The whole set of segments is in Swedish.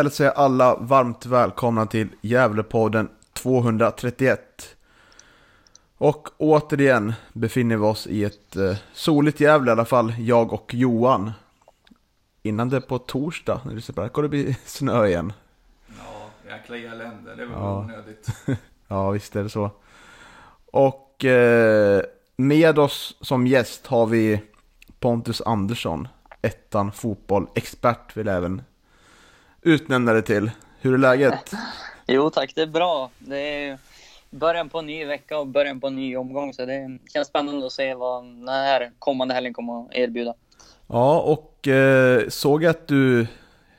Hälsar jag alla varmt välkomna till Gävlepodden 231. Och återigen befinner vi oss i ett eh, soligt Gävle i alla fall, jag och Johan. Innan det på torsdag, när det så kommer det bli snö igen. Ja, jäkla elände. Det var Ja. onödigt. Ja, visst är det så. Och eh, med oss som gäst har vi Pontus Andersson, ettan fotboll, expert vill även utnämna det till. Hur är läget? Jo tack, det är bra. Det är början på en ny vecka och början på en ny omgång. Så det känns spännande att se vad den här kommande helgen kommer att erbjuda. Ja, och eh, såg att du,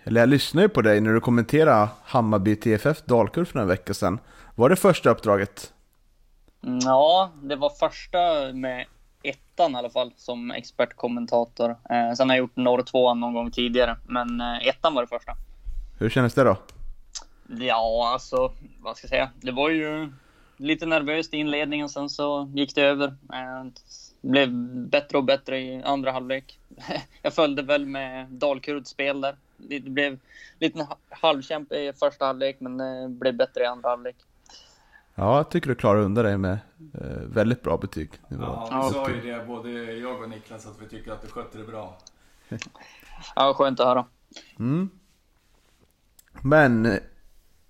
eller jag lyssnade ju på dig när du kommenterade Hammarby TFF Dalkurd för några veckor sedan. Var det första uppdraget? Ja, det var första med ettan i alla fall som expertkommentator. Eh, sen har jag gjort norr tvåan någon gång tidigare, men eh, ettan var det första. Hur kändes det då? Ja, alltså vad ska jag säga? Det var ju lite nervöst i inledningen, sen så gick det över. Eh, Det blev bättre och bättre i andra halvlek. Jag följde väl med Dalkurds spel där. Det blev lite halvkämpe i första halvlek, men det blev bättre i andra halvlek. Ja, jag tycker du klarar undan dig med eh, väldigt bra betyg. Ja, vi sa ju det, både jag och Niklas, att vi tycker att du skötte det bra. Ja, skönt att höra. Mm. Men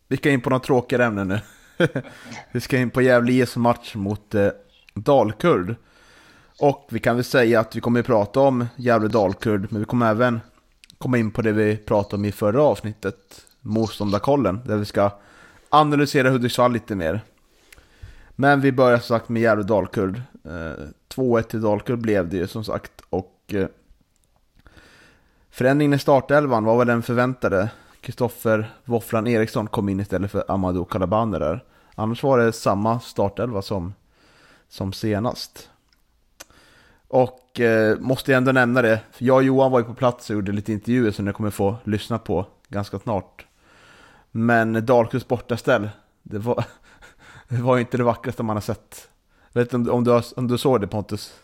vi ska in på något tråkigare ämne nu. vi ska in på Gävle IS match mot eh, Dalkurd. Och vi kan väl säga att vi kommer att prata om Gävle Dalkurd, men vi kommer även komma in på det vi pratade om i förra avsnittet, motståndarkollen, där vi ska analysera Hudiksvall lite mer. Men vi börjar som sagt med Gävle Dalkurd. Eh, 2-1 till Dalkurd blev det ju som sagt. Och eh, förändringen i startelvan var väl den förväntade. Kristoffer Våfflan Eriksson kom in istället för Amadou Calabane där. Annars var det samma startelva som, som senast. Och eh, måste jag ändå nämna det, för jag och Johan var ju på plats och gjorde lite intervjuer som ni kommer få lyssna på ganska snart. Men Dalkurds bortaställ, det var, det var ju inte det vackraste man har sett. Jag vet inte om, om, du, om du såg det Pontus?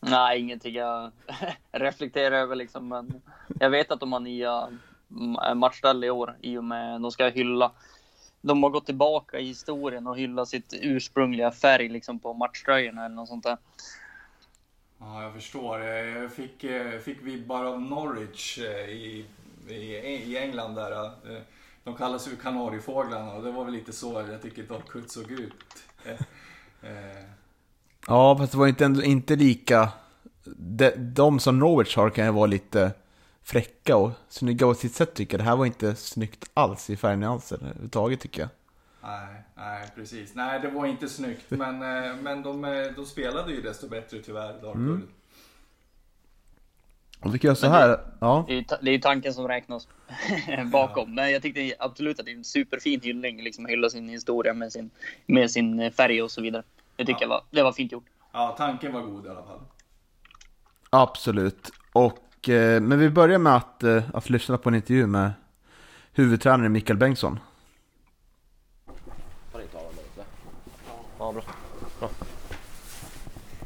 Nej, ingenting jag reflekterar över liksom. Men jag vet att de har nya mm, matchställ i år i och med de ska hylla. De har gått tillbaka i historien och hylla sitt ursprungliga färg liksom på matchtröjorna eller något sånt där. Ja, jag förstår. Jag fick, eh, fick vibbar av Norwich eh, i, i, i England där. eh. De kallas ju Kanariefåglarna och det var väl lite så jag tycker Dalkurd såg ut. Eh, eh, Ja, fast det var inte, inte lika... De, de som Norwich har kan ju vara lite fräcka och snygga på sitt sätt tycker jag. Det här var inte snyggt alls i färgnyanser överhuvudtaget tycker jag. Nej, nej precis. Nej, det var inte snyggt. Men, eh, men de, eh, de spelade ju desto bättre tyvärr, Dalkurd. Mm. Och vi kan göra så Men det- här, ja. Det är ju tanken som räknas bakom. Men jag tyckte absolut att det är en superfin hyllning. Liksom hylla sin historia med sin, med sin färg och så vidare. Det tycker Ja. jag var, det var fint gjort. Ja, tanken var god i alla fall. Absolut. Och, eh, men vi börjar med att, eh, att lyssna på en intervju med huvudtränaren Mikael Bengtsson. Ja, bra.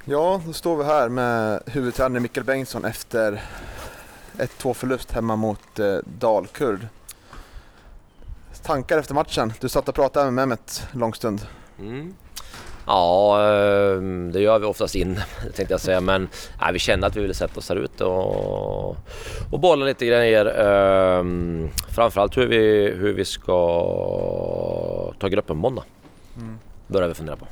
Ja, då står vi här med huvudtränare Mikael Bengtsson efter 1-2 förlust hemma mot eh, Dalkurd. Tankar efter matchen? Du satt och pratade med Mehmet lång stund. Mm. Ja, eh, det gör vi oftast in tänkte jag säga. Men nej, vi kände att vi ville sätta oss här ute och, och bolla lite grejer. Eh, framförallt hur vi, hur vi ska ta gruppen på måndag. Mm. Börjar vi fundera på.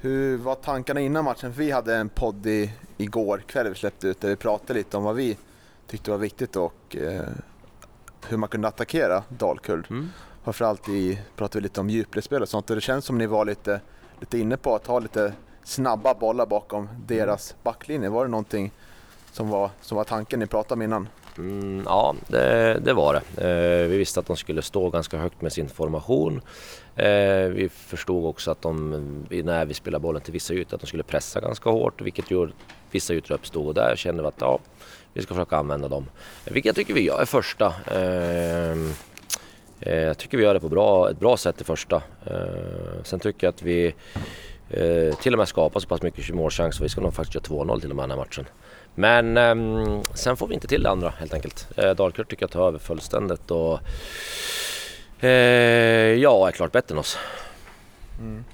Hur var tankarna innan matchen? För vi hade en podd i, igår kväll vi släppte ut där vi pratade lite om vad vi tyckte var viktigt och eh, hur man kunde attackera Dalkurd. Mm. framförallt i, pratar vi lite om djupledsspel och sånt och det känns som ni var lite, lite inne på att ha lite snabba bollar bakom deras backlinje. Var det någonting som var, som var tanken ni pratade om innan? Mm, ja, det, det, var det. Eh, vi visste att de skulle stå ganska högt med sin formation. Eh, vi förstod också att de, när vi spelade bollen till vissa ytor, att de skulle pressa ganska hårt, vilket gjorde vissa ytor uppstod och där kände vi att ja, vi ska försöka använda dem. Vilket jag tycker vi gör i första. Eh, eh Eh, jag tycker vi gör det på bra, ett bra sätt i första. Eh, sen tycker jag att vi eh, till och med skapar så pass mycket målchanser. Vi ska nog faktiskt göra 2-0 till och med den här matchen. Men eh, sen får vi inte till det andra helt enkelt. Eh, Dalkurd tycker jag tar över fullständigt och eh, ja, är klart bättre än oss. Mm.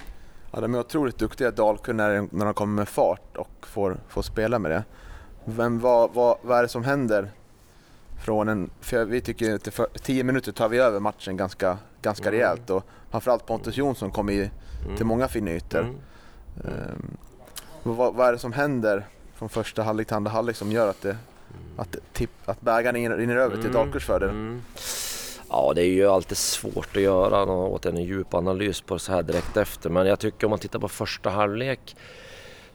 Ja, de är otroligt duktiga Dalkurd när, när de kommer med fart och får, får spela med det. Men vad, vad, vad är det som händer från en, för vi tycker att för 10 minuter tar vi över matchen ganska, ganska mm. rejält och framförallt Pontus Jonsson kommer i, mm. till många fina ytor. Mm. Um, vad, vad, är det som händer från första halvlek till andra halvlek som gör att, det, att, tipp, att bägaren rinner över till mm. Dalkurds fördel? Mm. Ja, det är ju alltid svårt att göra åt en djup analys på så här direkt efter. Men jag tycker om man tittar på första halvlek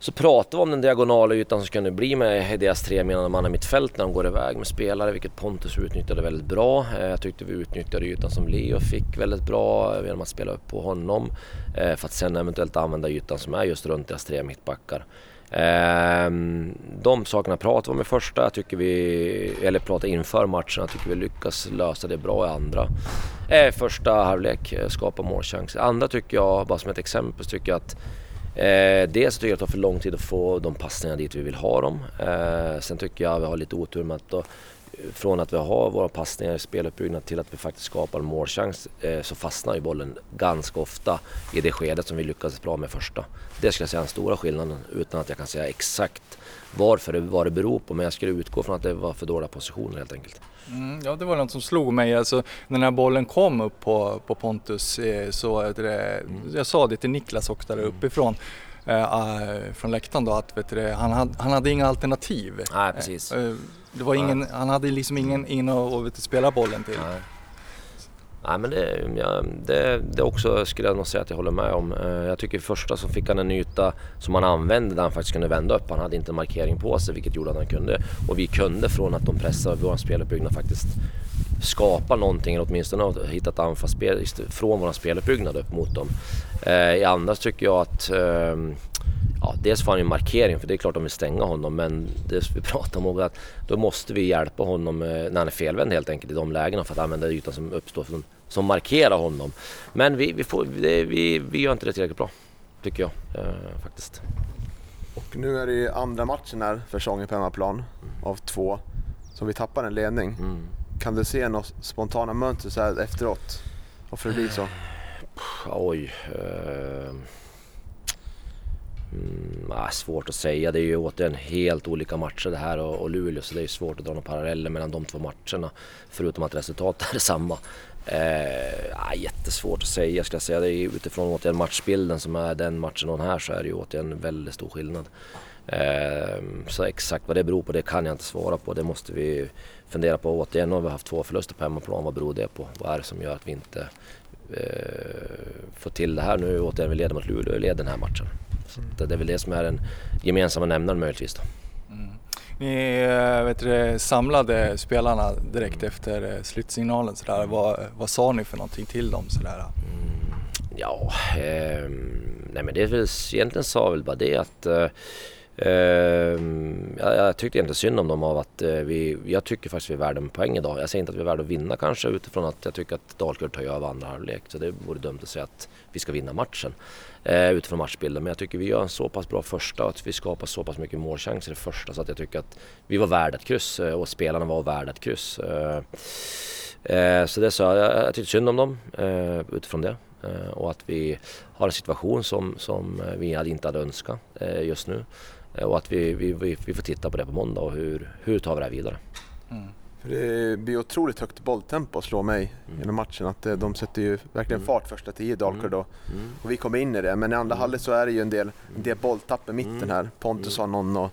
så pratar vi om den diagonala ytan som skulle nu bli med deras tre menande i mitt fält när de går iväg med spelare, vilket Pontus utnyttjade väldigt bra. Eh, jag tyckte vi utnyttjade ytan som Leo fick väldigt bra eh, genom att spela upp på honom. Eh, för att sen eventuellt använda ytan som är just runt deras tre mittbackar. Ehm, de sakerna pratade vi om i första, Jag tycker vi, eller pratade inför matchen, jag tycker vi lyckas lösa det bra i andra. Första halvlek, skapa målchanser. Andra tycker jag, bara som ett exempel, tycker jag att Eh, dels tycker jag att det tar för lång tid att få de passningar dit vi vill ha dem. Eh, sen tycker jag att vi har lite otur med att då, från att vi har våra passningar i speluppbyggnad till att vi faktiskt skapar en målchans eh, så fastnar ju bollen ganska ofta i det skedet som vi lyckades bra med första. Det skulle jag säga är den stora skillnaden utan att jag kan säga exakt varför det, vad det beror på men jag skulle utgå från att det var för dåliga positioner helt enkelt. Mm, ja, det var något som slog mig. Alltså, när den här bollen kom upp på, på Pontus eh, så det, mm. jag sa det till Niklas också där uppifrån uh, från läktaren då att du, han, hade, han hade inga alternativ. Nej, precis. Uh, det var ingen, han hade liksom ingen in och, och vet du, spela bollen till. Nej. Nej men det, ja, det, det också skulle jag nog säga att jag håller med om. Eh, jag tycker i första så fick han en yta som han använde där han faktiskt kunde vända upp. Han hade inte en markering på sig vilket gjorde att han kunde. Och vi kunde från att de pressade vår speluppbyggnad faktiskt skapa någonting eller åtminstone hitta ett anfallsspel från vår speluppbyggnad upp mot dem. Eh, I andra tycker jag att ehm, ja, dels får han ju markering för det är klart de vill stänga honom men det vi pratar om att då måste vi hjälpa honom eh, när han är felvänd helt enkelt i de lägena för att använda ytan som uppstår som, som markerar honom. Men vi, vi, får, det, vi, vi gör inte det tillräckligt bra tycker jag eh, faktiskt. Och nu är det andra matchen här för säsongen på hemmaplan mm. av två som vi tappar en ledning. Mm. Kan du se något spontana mönster så här efteråt? Varför det blir så? Oj. Uh... Mm, ah, svårt att säga. Det är ju återigen helt olika matcher det här och, och Luleå så det är svårt att dra några paralleller mellan de två matcherna. Förutom att resultatet är detsamma. Eh, ah, jättesvårt att säga ska jag säga. Det är utifrån återigen matchbilden som är den matchen och den här så är det ju återigen väldigt stor skillnad. Eh, så exakt vad det beror på det kan jag inte svara på. Det måste vi fundera på. Återigen Nu har vi haft två förluster på hemmaplan. Vad beror det på? Vad är det som gör att vi inte eh, får till det här? Nu återigen vi leder mot Luleå vi leder den här matchen. Så det är väl det som är den gemensamma nämnaren möjligtvis. Då. Mm. Ni eh, vet du, samlade spelarna direkt efter eh, slutsignalen. Sådär. Vad, vad sa ni för någonting till dem? Sådär? Mm, ja, eh, nej men det är väl egentligen sa väl bara det att eh, Ehm, jag, jag tyckte egentligen synd om dem av att eh, vi, jag tycker faktiskt vi är värda en poäng idag. Jag säger inte att vi är värda att vinna kanske utifrån att jag tycker att Dalkurd tar över andra halvlek. Så det vore dumt att säga att vi ska vinna matchen eh, utifrån matchbilden. Men jag tycker vi gör en så pass bra första och att vi skapar så pass mycket målchanser i första så att jag tycker att vi var värda ett kryss eh, och spelarna var värda ett kryss. så det sa jag, jag tyckte synd om dem utifrån det. och att vi har en situation som, som vi inte hade önskat just nu. Eh, och att vi, vi, vi, får titta på det på måndag och hur, hur tar vi det här vidare. Mm. För det blir otroligt högt bolltempo slår mig mm. genom matchen. Att eh, de sätter ju verkligen mm. fart första tio Dalkurd mm. mm. och vi kommer in i det. Men i andra mm. halvlek så är det ju en del, en del bolltapp i mitten här. Pontus har någon och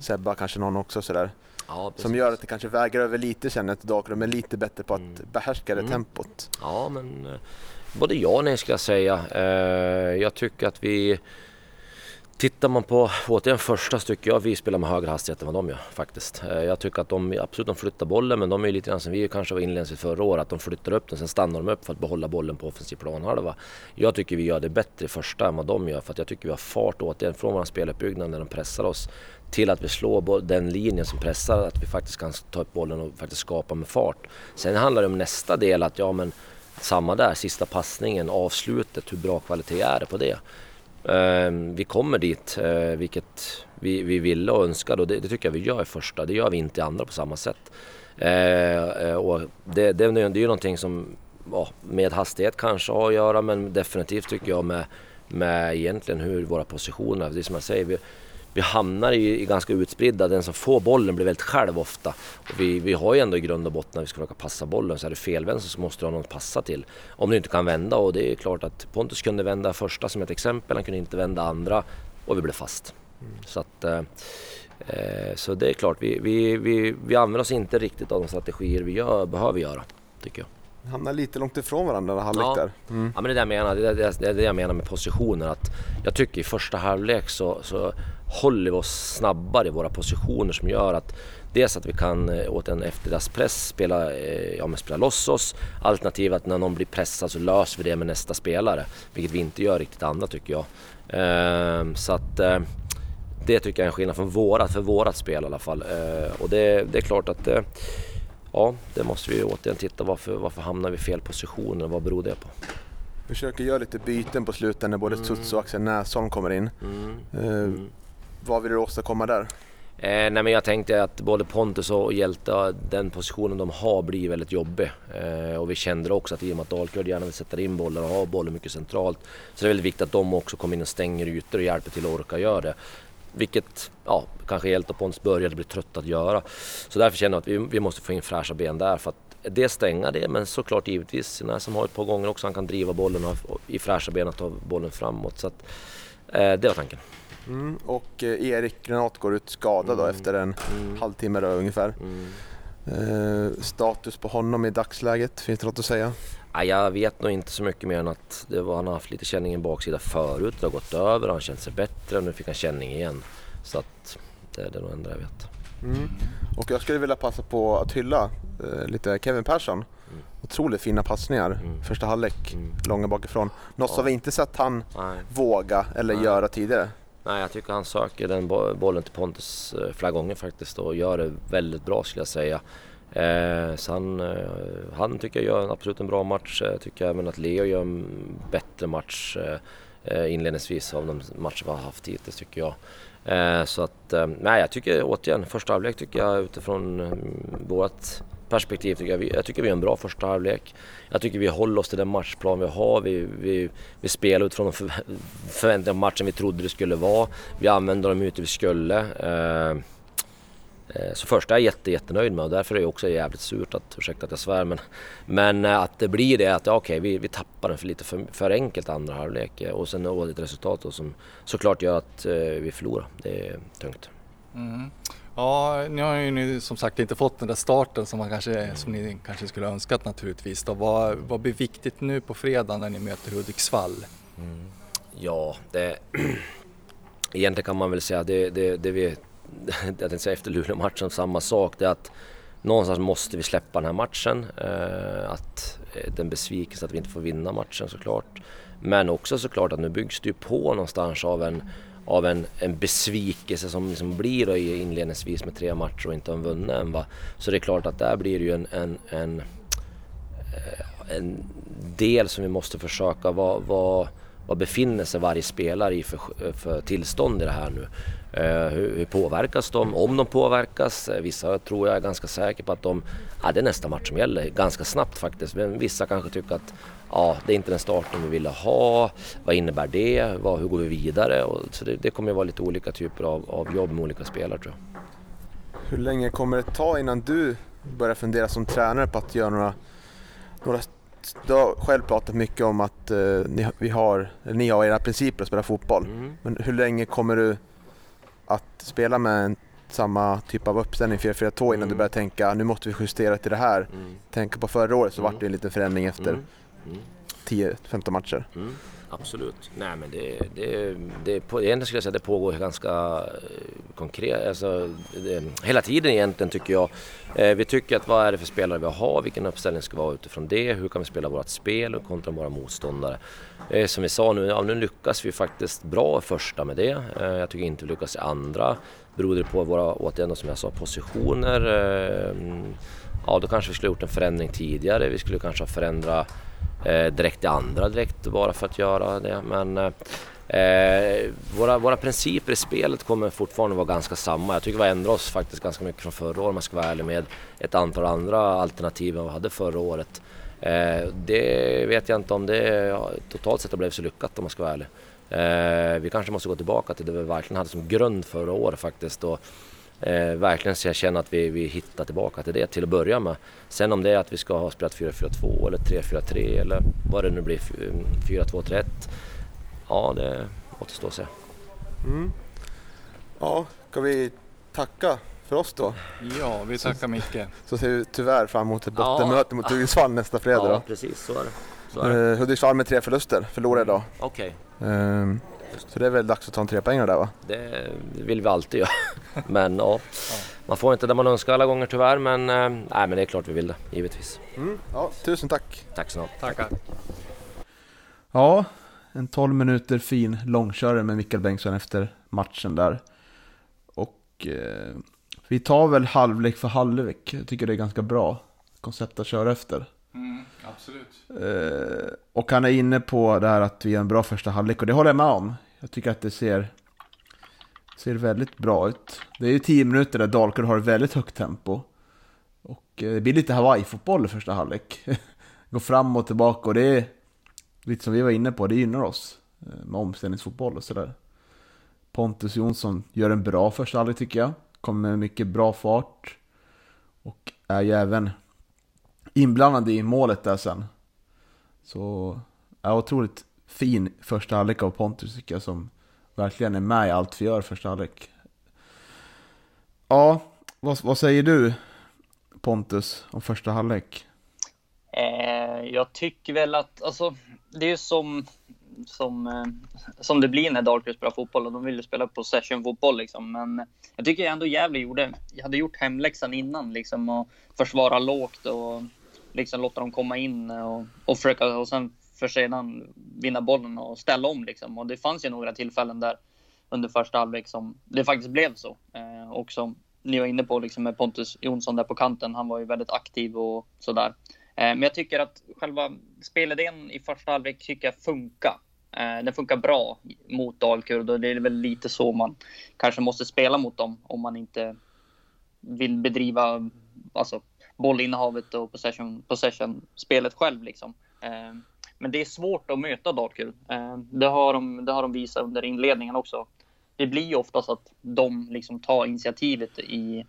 Sebba kanske någon också sådär. Ja, som gör att det kanske väger över lite känner jag att Dalkurd är lite bättre på att Mm. behärska det Mm. tempot. Ja, men eh, både ja och nej ska jag säga. Jag tycker att vi... Tittar man på, återigen första så tycker jag vi spelar med högre hastighet än vad de gör faktiskt. Eh, jag tycker att de absolut de flyttar bollen men de är ju lite grann som vi kanske var inledningsvis förra året. Att de flyttar upp den, sen stannar de upp för att behålla bollen på offensiv planhalva. Jag tycker vi gör det bättre i första än vad de gör för att jag tycker vi har fart återigen från vår speluppbyggnad när de pressar oss till att vi slår den linjen som pressar, att vi faktiskt kan ta upp bollen och faktiskt skapa med fart. Sen handlar det om nästa del att ja men samma där, sista passningen, avslutet, hur bra kvalitet är det på det? Ehm, vi kommer dit, eh, vilket vi, vi ville och önskade och det, det tycker jag vi gör i första. Det gör vi inte i andra på samma sätt. Eh, eh, och det, det, det är ju någonting som ja, med hastighet kanske har att göra men definitivt tycker jag med, med egentligen hur våra positioner, det är som jag säger, vi, vi hamnar i, i ganska utspridda, den som får bollen blir väldigt själv ofta. Och vi, vi har ju ändå i grund och botten när vi ska försöka passa bollen så är det felvänster så måste du ha någon att passa till. Om du inte kan vända och det är klart att Pontus kunde vända första som ett exempel, han kunde inte vända andra och vi blev fast. Så att eh, eh, så det är klart, vi, vi, vi, vi använder oss inte riktigt av de strategier vi gör, behöver göra, tycker jag. Hamnar lite långt ifrån varandra i halvlek Ja. där. Mm. Ja men det är det jag menar, det är det, det, är det jag menar med positioner. Att jag tycker i första halvlek så, så håller vi oss snabbare i våra positioner som gör att dels att vi kan eh, åt en efter deras press spela, eh, ja, men spela loss oss. Alternativt att när någon blir pressad så löser vi det med nästa spelare. Vilket vi inte gör riktigt andra tycker jag. Ehm, så att eh, det tycker jag är en skillnad från vårat, för vårat spel i alla fall. Och det, det är klart att Ja, det måste vi återigen titta varför, varför hamnar vi i fel positioner, vad beror det på? Försöker göra lite byten på slutet när både Studs och Axel Näsholm kommer in. Eh, vad vill du åstadkomma där? Eh, nej men jag tänkte att både Pontus och Hjälte, den positionen de har blir väldigt jobbig. Eh, och vi kände också att i och med att Dalkurd gärna vill sätta in bollar och ha bollen mycket centralt. Så det är väldigt viktigt att de också kommer in och stänger ytor och hjälper till att orka göra det. Vilket ja, kanske Hjälte och Pontus började bli trötta att göra. Så därför känner jag att vi, vi måste få in fräscha ben där för att det stänga det, men såklart givetvis när som har ett par gånger också han kan driva bollen och i fräscha ben och ta bollen framåt. Så att, eh, det var tanken. Mm. Och eh, Erik Granat går ut skadad då efter en halvtimme då, ungefär. Eh, status på honom i dagsläget, finns det något att säga? Ja, jag vet nog inte så mycket mer än att det var, han har haft lite känning i baksida förut. Det har gått över, han känt sig bättre och nu fick han känning igen. Så att det är det nog enda jag vet. Mm. Och jag skulle vilja passa på att hylla eh, lite Kevin Persson. Otroligt fina passningar första halvlek, långa bakifrån. Något som vi inte sett han Nej. våga eller Nej. göra tidigare. Nej, jag tycker han söker den bollen till Pontus eh, flera gånger faktiskt och gör det väldigt bra skulle jag säga. Eh, så han, eh, han tycker jag gör en, absolut en bra match. Eh, jag tycker även att Leo gör en bättre match eh, eh, inledningsvis av de matcher vi har haft hittills tycker jag. Eh, så att, eh, nej jag tycker återigen, första halvlek tycker jag utifrån vårt perspektiv tycker jag, vi, jag tycker vi är en bra första halvlek. Jag tycker vi håller oss till den matchplan vi har. Vi, vi, vi spelar utifrån de för, förväntningar på matchen vi trodde det skulle vara. Vi använder dem ute vi skulle. Eh, eh, så första är jag jätte, jättenöjd med och därför är det också jävligt surt att, ursäkta att jag svär, men, men eh, att det blir det att ja, okej, vi, vi tappar den för lite för, för enkelt andra halvlek eh, och sen ett resultat då som såklart gör att eh, vi förlorar. Det är tungt. Mm. Ja, ni har ju nu som sagt inte fått den där starten som, man kanske, som ni kanske skulle önskat naturligtvis. Då. Vad, vad blir viktigt nu på fredag när ni möter Hudiksvall? Mm. Ja, det... Egentligen kan man väl säga det, det, det vi... Jag tänkte säga efter Luleå-matchen, samma sak. Det är att någonstans måste vi släppa den här matchen. Eh, att eh, den besvikelse att vi inte får vinna matchen såklart. Men också såklart att nu byggs det ju på någonstans av en, av en, en besvikelse som liksom blir då inledningsvis med tre matcher och inte har vunnit än. Va? Så det är klart att där blir det ju en, en, en eh, en del som vi måste försöka, vad, vad, vad befinner sig varje spelare i för, för tillstånd i det här nu? Eh, hur, hur påverkas de? Om de påverkas? Eh, vissa tror jag är ganska säker på att de, ja, det är nästa match som gäller, ganska snabbt faktiskt. Men vissa kanske tycker att ja, det är inte den starten vi ville ha. Vad innebär det? Vad, hur går vi vidare? Och, så det, det kommer ju vara lite olika typer av, av jobb med olika spelare tror jag. Hur länge kommer det ta innan du börjar fundera som tränare på att göra några... några du har själv pratat mycket om att eh, ni, vi har, ni har era principer att spela fotboll. Mm. Men hur länge kommer du att spela med en samma typ av uppställning 4-4-2 innan Mm. du började tänka nu måste vi justera till det här. Mm. Tänk på förra året så Mm. vart det en liten förändring efter Mm. 10-15 matcher. Mm, absolut. Nej men det, det, det, på, egentligen skulle jag säga att det pågår ganska eh, konkret, alltså, det, hela tiden egentligen tycker jag. Eh, vi tycker att vad är det för spelare vi har, vilken uppställning ska vi ha utifrån det, hur kan vi spela vårt spel kontra våra motståndare. Eh, som vi sa nu, ja, nu lyckas vi faktiskt bra i första med det. Eh, jag tycker inte vi lyckas i andra. Beror det på våra, återigen som jag sa, positioner. Eh, mm, ja då kanske vi skulle ha gjort en förändring tidigare, vi skulle kanske ha förändrat Eh, direkt i andra direkt bara för att göra det. Men eh, våra, våra principer i spelet kommer fortfarande vara ganska samma. Jag tycker vi har ändrat oss faktiskt ganska mycket från förra året om jag ska vara ärlig med ett antal andra alternativ än vad vi hade förra året. Eh, det vet jag inte om det ja, totalt sett har blivit så lyckat om man ska vara ärlig. Eh, vi kanske måste gå tillbaka till det vi verkligen hade som grund förra året faktiskt. Och, eh, verkligen så jag känner att vi, vi hittar tillbaka till det till att börja med. Sen om det är att vi ska ha spelat 4-4-2 eller 3-4-3 eller vad det nu blir, 4-2-3-1. Ja, det återstår att se. Mm. Ja, ska vi tacka för oss då? Ja, vi tackar Micke. Så ser vi tyvärr fram emot ett Ja. bottenmöte mot Hudiksvall nästa fredag Ja, då. precis så är det. Så är det. Eh, Hudiksvall med tre förluster, förlorade idag. Okej, Ehm, så det är väl dags att ta en trepoängare där va? det vill vi alltid göra. Men ja, man får inte det man önskar alla gånger tyvärr. Men, eh, nej, men det är klart vi vill det, givetvis. Mm. Ja, tusen tack! Tack så mycket. Tackar. Ja, en 12 minuter fin långkörare med Mikael Bengtsson efter matchen där. Och eh, vi tar väl halvlek för halvlek. Jag tycker det är ganska bra koncept att köra efter. Mm, absolut. Eh, och han är inne på det här att vi gör en bra första halvlek och det håller jag med om. Jag tycker att det ser, ser väldigt bra ut. Det är ju 10 minuter där Dalkurd har ett väldigt högt tempo. Och eh, det blir lite Hawaii-fotboll i första halvlek. Går fram och tillbaka och det är lite som vi var inne på, det gynnar oss. Eh, med omställningsfotboll och sådär. Pontus Jonsson gör en bra första halvlek tycker jag. Kommer med mycket bra fart. Och är ju även inblandad i målet där sen. Så, ja, otroligt fin första halvlek av Pontus tycker jag som verkligen är med i allt vi gör första halvlek. Ja, vad, vad säger du Pontus om första halvlek? Eh, jag tycker väl att, alltså, det är ju som, som, eh, som det blir när Dalkurd spelar fotboll och de vill ju spela possession-fotboll liksom. Men jag tycker ändå Gävle gjorde, jag hade gjort hemläxan innan liksom och försvara lågt och liksom låta dem komma in och, och försöka och sen för sedan vinna bollen och ställa om liksom. Och det fanns ju några tillfällen där under första halvlek som det faktiskt blev så. Eh, och som ni var inne på liksom med Pontus Jonsson där på kanten. Han var ju väldigt aktiv och sådär. Eh, Men jag tycker att själva spelidén i första halvlek tycker jag funkar. Eh, Den funkar bra mot Dalkurd och det är väl lite så man kanske måste spela mot dem om man inte vill bedriva alltså, bollinnehavet och possession, possession-spelet själv. Liksom. Eh, men det är svårt att möta Dalkurd. Eh, det har de, det har de visat under inledningen också. Det blir ju oftast att de liksom tar initiativet i,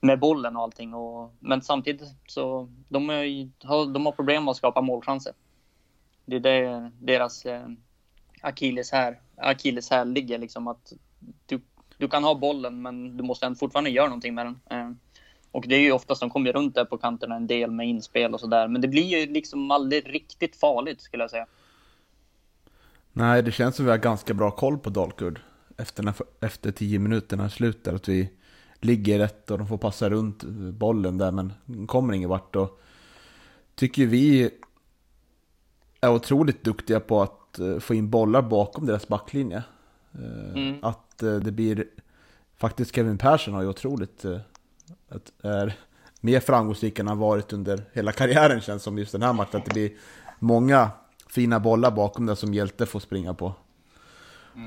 med bollen och allting. Och, men samtidigt så de, är, har, de har problem med att skapa målchanser. Det är det deras eh, akilles här, akilles här ligger liksom att du, du kan ha bollen men du måste fortfarande göra någonting med den. Eh, och det är ju oftast de kommer runt där på kanterna en del med inspel och sådär. Men det blir ju liksom aldrig riktigt farligt skulle jag säga. Nej, det känns som vi har ganska bra koll på Dalkurd. Efter, när, efter tio minuterna slutar att vi ligger rätt och de får passa runt bollen där men kommer ingen vart. Och tycker vi är otroligt duktiga på att eh, få in bollar bakom deras backlinje. Eh, Mm. Att eh, det blir... Faktiskt Kevin Persson har ju otroligt... eh, Att är mer framgångsrik än han varit under hela karriären känns som just den här matchen. Att det blir många fina bollar bakom där som Hjälte får springa på.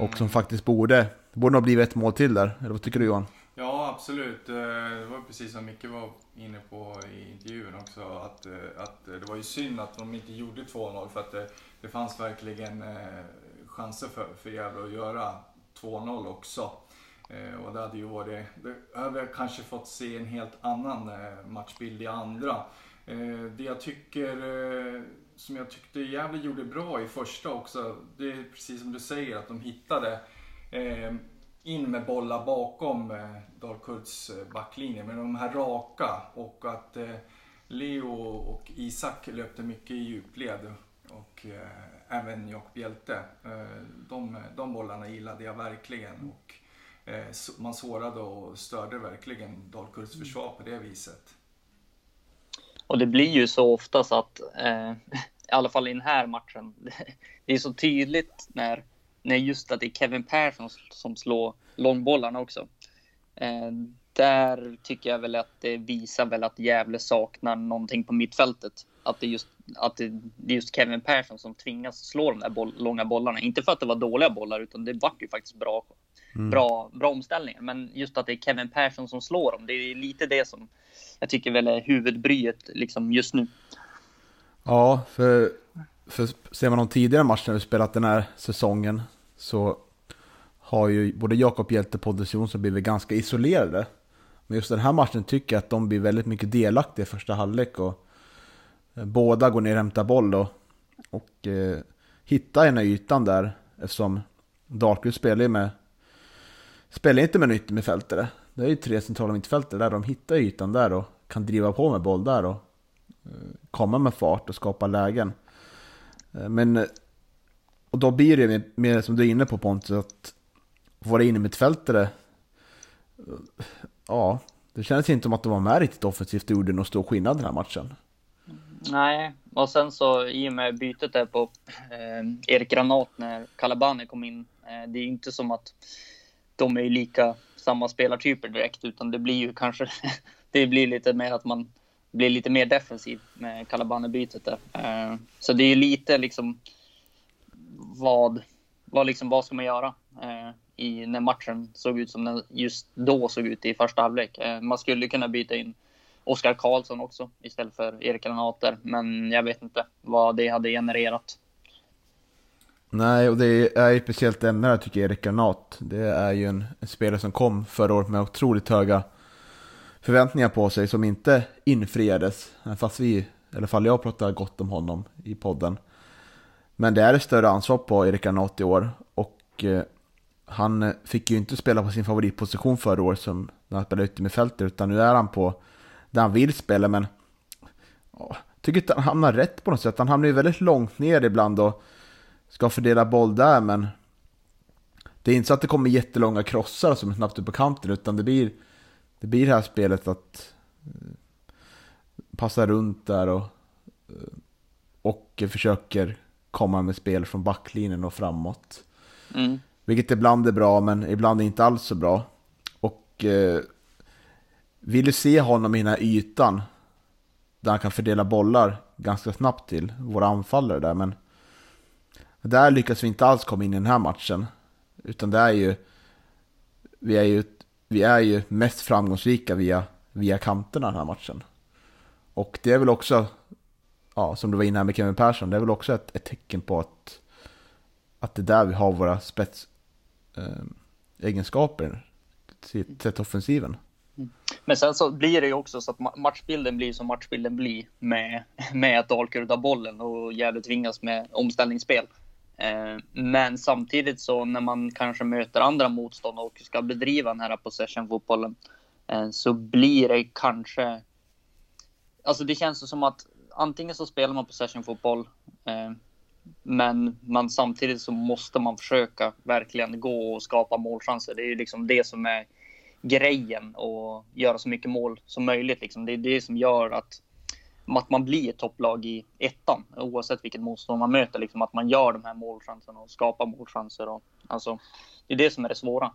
Och som faktiskt borde, det borde nog blivit ett mål till där. Eller vad tycker du Johan? Ja, absolut. Eh, Det var precis som Micke var inne på i intervjun också. Att, eh, att eh, det var ju synd att de inte gjorde 2-0 för att det, det fanns verkligen eh, chanser för, för Gävle att göra 2-0 också. Eh, Och det hade ju varit, det hade jag kanske fått se en helt annan eh, matchbild i andra. Eh, Det jag tycker, eh, som jag tyckte Gävle gjorde bra i första också, det är precis som du säger att de hittade eh, in med bollar bakom eh, Dalkurds eh, backlinje. Men de här raka och att eh, Leo och Isak löpte mycket i djupled. Och eh, även Jakob Hjelte. Eh, de, de bollarna gillade jag verkligen. Och, man sårade och störde verkligen Dalkurds försvar på det viset. Och det blir ju så ofta så att, eh, i alla fall i den här matchen, det är så tydligt när, när just att det är Kevin Persson som slår långbollarna också. Eh, där tycker jag väl att det visar väl att Gävle saknar någonting på mittfältet. Att det är just, att det, det är just Kevin Persson som tvingas slå de där boll, långa bollarna. Inte för att det var dåliga bollar, utan det var ju faktiskt bra, mm. bra, bra omställningar. Men just att det är Kevin Persson som slår dem, det är lite det som jag tycker väl är huvudbryet liksom just nu. Ja, för, för ser man de tidigare matcherna vi spelat den här säsongen så har ju både Jakob Hjelte och Pontus Jonsson blivit ganska isolerade. Men just den här matchen tycker jag att de blir väldigt mycket delaktiga i första halvlek. Och eh, båda går ner och hämtar boll och, och eh, hittar den här ytan där. Eftersom Dalkurd spelar med spelar inte med en yttermittfältare. Det är ju tre centrala mittfältare där. De hittar ytan där och kan driva på med boll där och eh, komma med fart och skapa lägen. Eh, men och då blir det mer som du är inne på Pontus, att våra innermittfältare eh, ja, det kändes inte som att de var med riktigt offensivt och gjorde någon stor skillnad den här matchen. Nej, och sen så i och med bytet där på eh, Erik Granat när Kalabani kom in. Eh, det är inte som att de är ju lika samma spelartyper direkt, utan det blir ju kanske, det blir lite mer att man blir lite mer defensiv med Kalabane-bytet där. Eh, så det är ju lite liksom vad, vad liksom, vad ska man göra? Eh, I, när matchen såg ut som den just då såg ut i första halvlek. Eh, man skulle kunna byta in Oskar Karlsson också istället för Erik Granater, men jag vet inte vad det hade genererat. Nej, och det är ju speciellt ämne där tycker jag, Erik Granat. Det är ju en, en, spelare som kom förra året med otroligt höga förväntningar på sig som inte infriades. Fast vi, i alla fall jag pratar gott om honom i podden. Men det är ett större ansvar på Erik Granat i år. Och eh, han fick ju inte spela på sin favoritposition förra året som när han spelade ute med fältet utan nu är han på där han vill spela men jag tycker inte han hamnar rätt på något sätt. Han hamnar ju väldigt långt ner ibland och ska fördela boll där men det är inte så att det kommer jättelånga krossar som är snabbt upp på kanten utan det blir det blir det här spelet att eh, passa runt där och, eh, och försöker komma med spel från backlinjen och framåt. Mm. Vilket ibland är bra, men ibland inte alls så bra. Och eh, vill du se honom i den här ytan, där han kan fördela bollar ganska snabbt till våra anfallare där, men där lyckas vi inte alls komma in i den här matchen. Utan det är ju, vi är ju, vi är ju mest framgångsrika via, via kanterna den här matchen. Och det är väl också, ja, som du var inne här med Kevin Persson, det är väl också ett, ett tecken på att, att det är där vi har våra spetsegenskaper ehm, eh, sett offensiven. Mm. Men sen så blir det ju också så att matchbilden blir som matchbilden blir med, med att Dalkurd har bollen och Gävle tvingas med omställningsspel. Eh, men samtidigt så när man kanske möter andra motstånd och ska bedriva den här possession-fotbollen eh, så blir det kanske... Alltså det känns som att antingen så spelar man possession-fotboll eh, men man, samtidigt så måste man försöka verkligen gå och skapa målchanser. Det är ju liksom det som är grejen och göra så mycket mål som möjligt. Liksom. Det är det som gör att, att man blir ett topplag i ettan oavsett vilket motstånd man möter. Liksom, att man gör de här målchanserna och skapar målchanser. Och, alltså, det är det som är det svåra.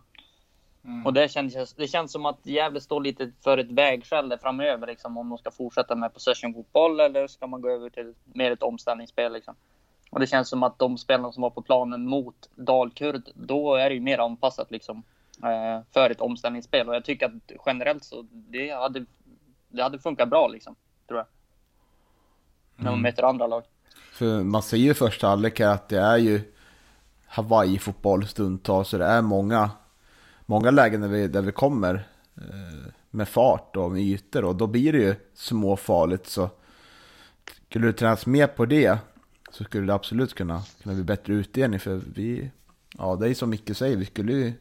Mm. Och det känns, det känns som att Gävle står lite för ett vägskäl framöver. Liksom, om de ska fortsätta med possession-fotboll eller ska man gå över till mer ett omställningsspel. Liksom. Och det känns som att de spelarna som var på planen mot Dalkurd, då är det ju mer anpassat liksom eh, för ett omställningsspel. Och jag tycker att generellt så det hade, det hade funkat bra liksom, tror jag. När man mm. möter andra lag. För man ser ju i första halvlek att det är ju Hawaii-fotboll stundtals. Så det är många, många lägen där vi, där vi kommer eh, med fart och med ytor. Och då blir det ju småfarligt. Så skulle det tränas mer på det så skulle det absolut kunna, kunna bli bättre utdelning. För vi, ja det är som Micke säger, vi skulle ju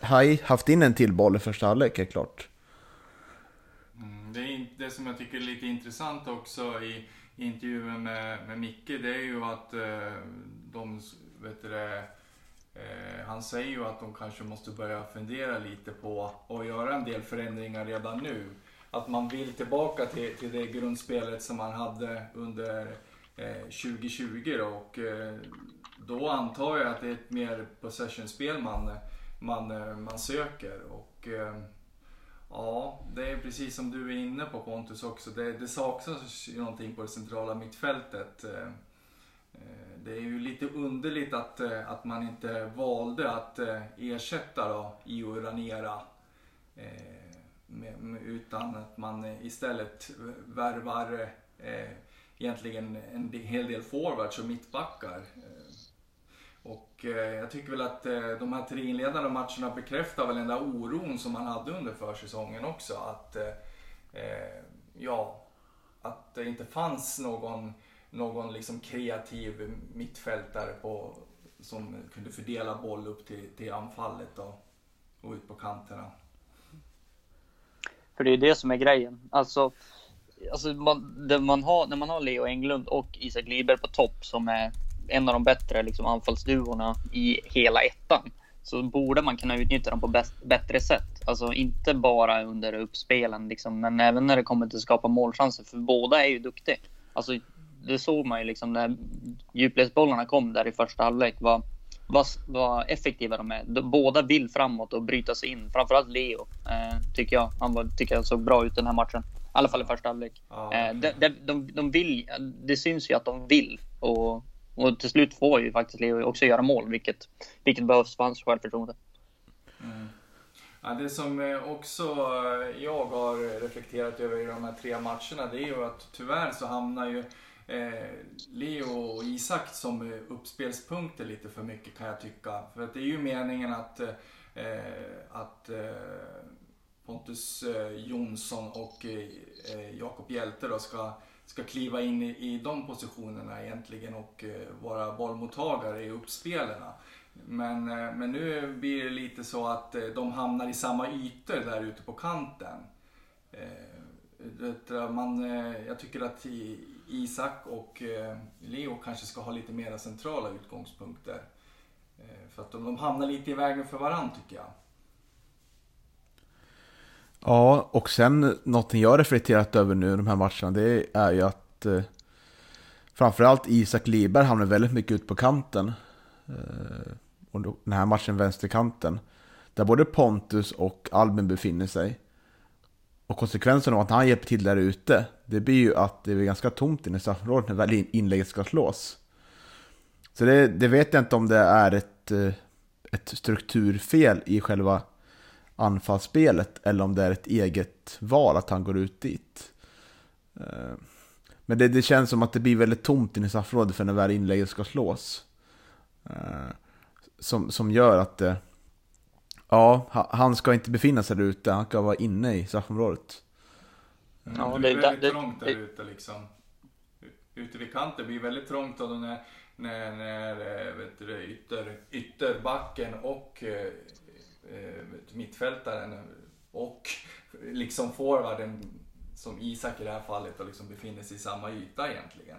har haft in en till boll i första halvlek, är klart. Det, är, det som jag tycker är lite intressant också i, i intervjun med, med Micke, det är ju att eh, de, vet du det, eh, han säger ju att de kanske måste börja fundera lite på att göra en del förändringar redan nu. Att man vill tillbaka till, till det grundspelet som man hade under eh, 2020 då, och eh, då antar jag att det är ett mer possession-spel man, man, eh, man söker. Och, eh, Ja, det är precis som du är inne på Pontus också. Det, det saknas ju någonting på det centrala mittfältet. Eh, eh, det är ju lite underligt att, eh, att man inte valde att ersätta då Io Ranera. Utan att man istället värvar egentligen en hel del forwards och mittbackar. Och eh, jag tycker väl att eh, de här tre inledande matcherna bekräftar väl den där oron som man hade under försäsongen också. Att, eh, eh, ja, att det inte fanns någon, någon liksom kreativ mittfältare på, som kunde fördela boll upp till, till anfallet och, och ut på kanterna. För det är det som är grejen. Alltså, alltså man, man har, när man har Leo Englund och Isak Liberg på topp som är en av de bättre liksom, anfallsduorna i hela ettan så borde man kunna utnyttja dem på bäst, bättre sätt. Alltså inte bara under uppspelen, liksom, men även när det kommer till att skapa målchanser. För båda är ju duktiga. Alltså, det såg man ju liksom när djupledsbollarna kom där i första halvlek. Vad, vad, vad effektiva de är. Båda vill framåt och bryta sig in. Framförallt Leo, eh, tycker jag. Han var, tycker jag såg bra ut den här matchen. I alla fall i första halvlek. Ja. Eh, de, de, de, de vill, det syns ju att de vill. Och och till slut får ju faktiskt Leo också göra mål, vilket, vilket behövs för hans självförtroende. Mm. Ja, det som eh, också eh, jag har reflekterat över i de här tre matcherna, det är ju att tyvärr så hamnar ju eh, Leo och Isak som eh, uppspelspunkter lite för mycket kan jag tycka. För att det är ju meningen att, eh, att eh, Pontus Jonsson och Jakob Hjälte då ska ska kliva in i, i de positionerna egentligen och eh, vara bollmottagare i uppspelen. Men, eh, men nu blir det lite så att eh, de hamnar i samma ytor där ute på kanten. Eh, man, eh, jag tycker att Isak och eh, Leo kanske ska ha lite mera centrala utgångspunkter. För att de, de hamnar lite i vägen för varandra tycker jag. Ja, och sen någonting jag reflekterat över nu de här matcherna, det är ju att eh, framförallt Isak Liberg hamnar väldigt mycket ut på kanten. Eh, och den här matchen vänsterkanten. Där både Pontus och Albin befinner sig. Och konsekvensen av att han hjälper till där ute, det blir ju att det är ganska tomt inne i straffområdet när väl inlägget ska slås. Så det, det, vet jag inte om det är ett, eh, ett strukturfel i själva anfallsspelet eller om det är ett eget val att han går ut dit. Eh, men det, det känns som att det blir väldigt tomt inne i straffområdet för när väl inlägget ska slås. Eh, som, som gör att det, ja, han ska inte befinna sig där ute, han ska vara inne i straffområdet. Ja, det är väldigt trångt där ute liksom. Ute vid kanten blir väldigt trångt och när, när, när eh, vet du, ytter, ytterbacken och eh, Eh, mittfältaren och liksom forwarden som Isak i det här fallet och liksom befinner sig i samma yta egentligen.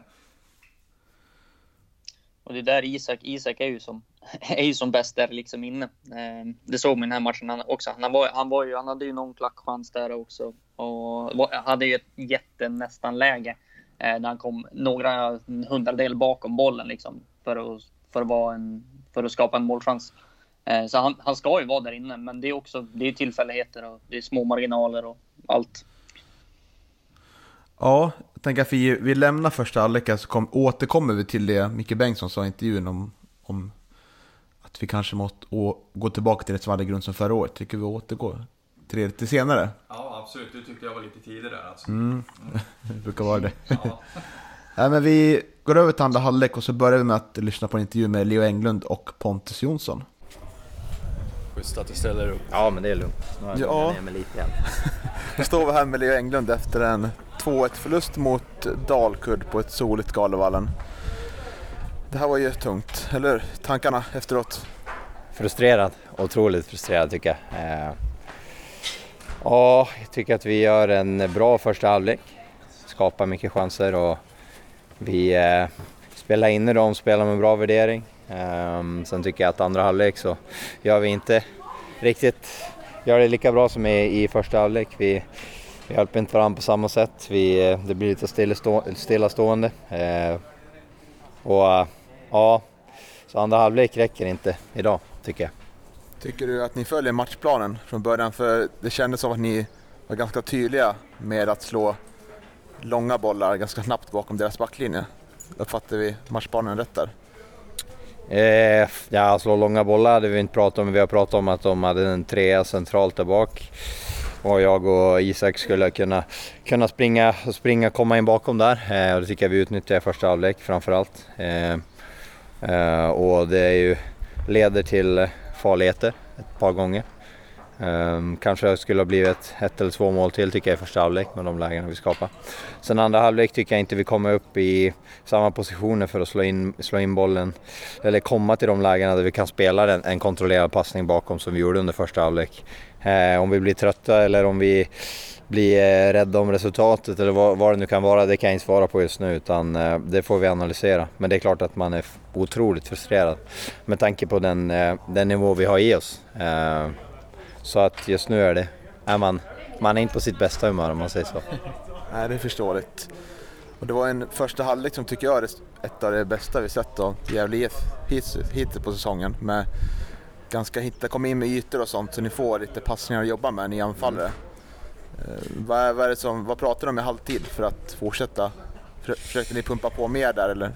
Och det är där Isak, Isak är ju som, är ju som bäst där liksom inne. Eh, det såg man i den här matchen också. Han, var, han, var ju, han hade ju någon klackchans där också och hade ju ett jätte nästan läge eh, när han kom några hundradel bakom bollen liksom för att, för att, vara en, för att skapa en målchans. Eh, så han, han ska ju vara där inne, men det är också det är tillfälligheter och det är små marginaler och allt. Ja, jag tänker att vi, vi lämnar första halvlek så kom, återkommer vi till det Micke Bengtsson sa i intervjun om, om att vi kanske måste å, gå tillbaka till ett värdegrund som förra året. Tycker vi återgår till det lite senare? Ja, absolut. Du tyckte jag var lite tidig där alltså. Mm. mm. det brukar vara det. Ja. ja. men vi går över till andra halvlek och så börjar vi med att lyssna på en intervju med Leo Englund och Pontus Jonsson. Schysst att du ställer upp. Ja, men det är lugnt. Nu har jag ja. ner mig lite igen. Nu står vi här med Leo Englund efter en 2-1 förlust mot Dalkurd på ett soligt Galevallen. Det här var ju tungt, eller Tankarna efteråt? frustrerad. Otroligt frustrerad tycker jag. Eh, ja, jag tycker att vi gör en bra första halvlek. Skapar mycket chanser och vi eh, spelar in i dem, spelar med bra värdering. Um, sen tycker jag att andra halvlek så gör vi inte riktigt gör det lika bra som i, i första halvlek. Vi, vi hjälper inte varandra på samma sätt. Vi, det blir lite stillastå, stillastående. Uh, och ja, så andra halvlek räcker inte idag tycker jag. Tycker du att ni följer matchplanen från början? För det kändes som att ni var ganska tydliga med att slå långa bollar ganska snabbt bakom deras backlinje. Uppfattar vi matchplanen rätt där? Eh, ja, slå långa bollar hade vi inte pratat om. Vi har pratat om att de hade en trea centralt där bak. Och jag och Isak skulle kunna, kunna springa, springa komma in bakom där. Eh, och det tycker jag vi utnyttjar i första halvlek framförallt. Eh, eh, och det är ju, leder till farligheter ett par gånger. Um, kanske skulle ha blivit ett eller två mål till tycker jag i första halvlek med de lägena vi skapar. Sen andra halvlek tycker jag inte vi kommer upp i samma positioner för att slå in, slå in bollen eller komma till de lägena där vi kan spela en, en kontrollerad passning bakom som vi gjorde under första halvlek. Uh, om vi blir trötta eller om vi blir uh, rädda om resultatet eller vad, vad, det nu kan vara, det kan jag inte svara på just nu utan uh, det får vi analysera. Men det är klart att man är otroligt frustrerad med tanke på den, eh, den nivå vi har i oss. Ehm, så att just nu är det, är man, man är inte på sitt bästa humör om man säger så. Nej, det är förståeligt. Och det var en första halvlek som tycker jag är ett av de bästa vi sett av Gävle IF hittills på säsongen. Med ganska hitta, kom in med ytor och sånt så ni får lite passningar att jobba med, ni anfallare. Eh, mm. vad, vad, är det som, vad pratar de i halvtid för att fortsätta? Försökte ni pumpa på mer där eller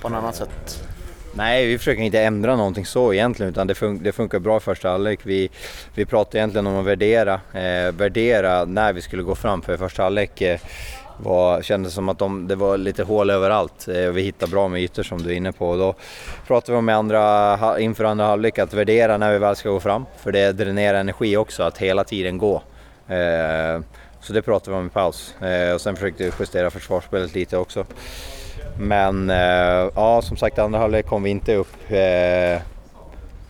på något annat sätt? Nej, vi försöker inte ändra någonting så egentligen utan det, fun det funkar bra i första halvlek. Vi, vi pratade egentligen om att värdera, eh, värdera när vi skulle gå fram för första halvlek eh, var, kändes som att de, det var lite hål överallt. Eh, vi hittade bra med ytor som du är inne på. Och då pratade vi om andra, inför andra halvlek att värdera när vi väl ska gå fram. För det dränerar energi också att hela tiden gå. Eh, så det pratade vi om i paus. Eh, och sen försökte vi justera försvarsspelet lite också. Men eh, ja, som sagt andra halvlek kom vi inte upp eh,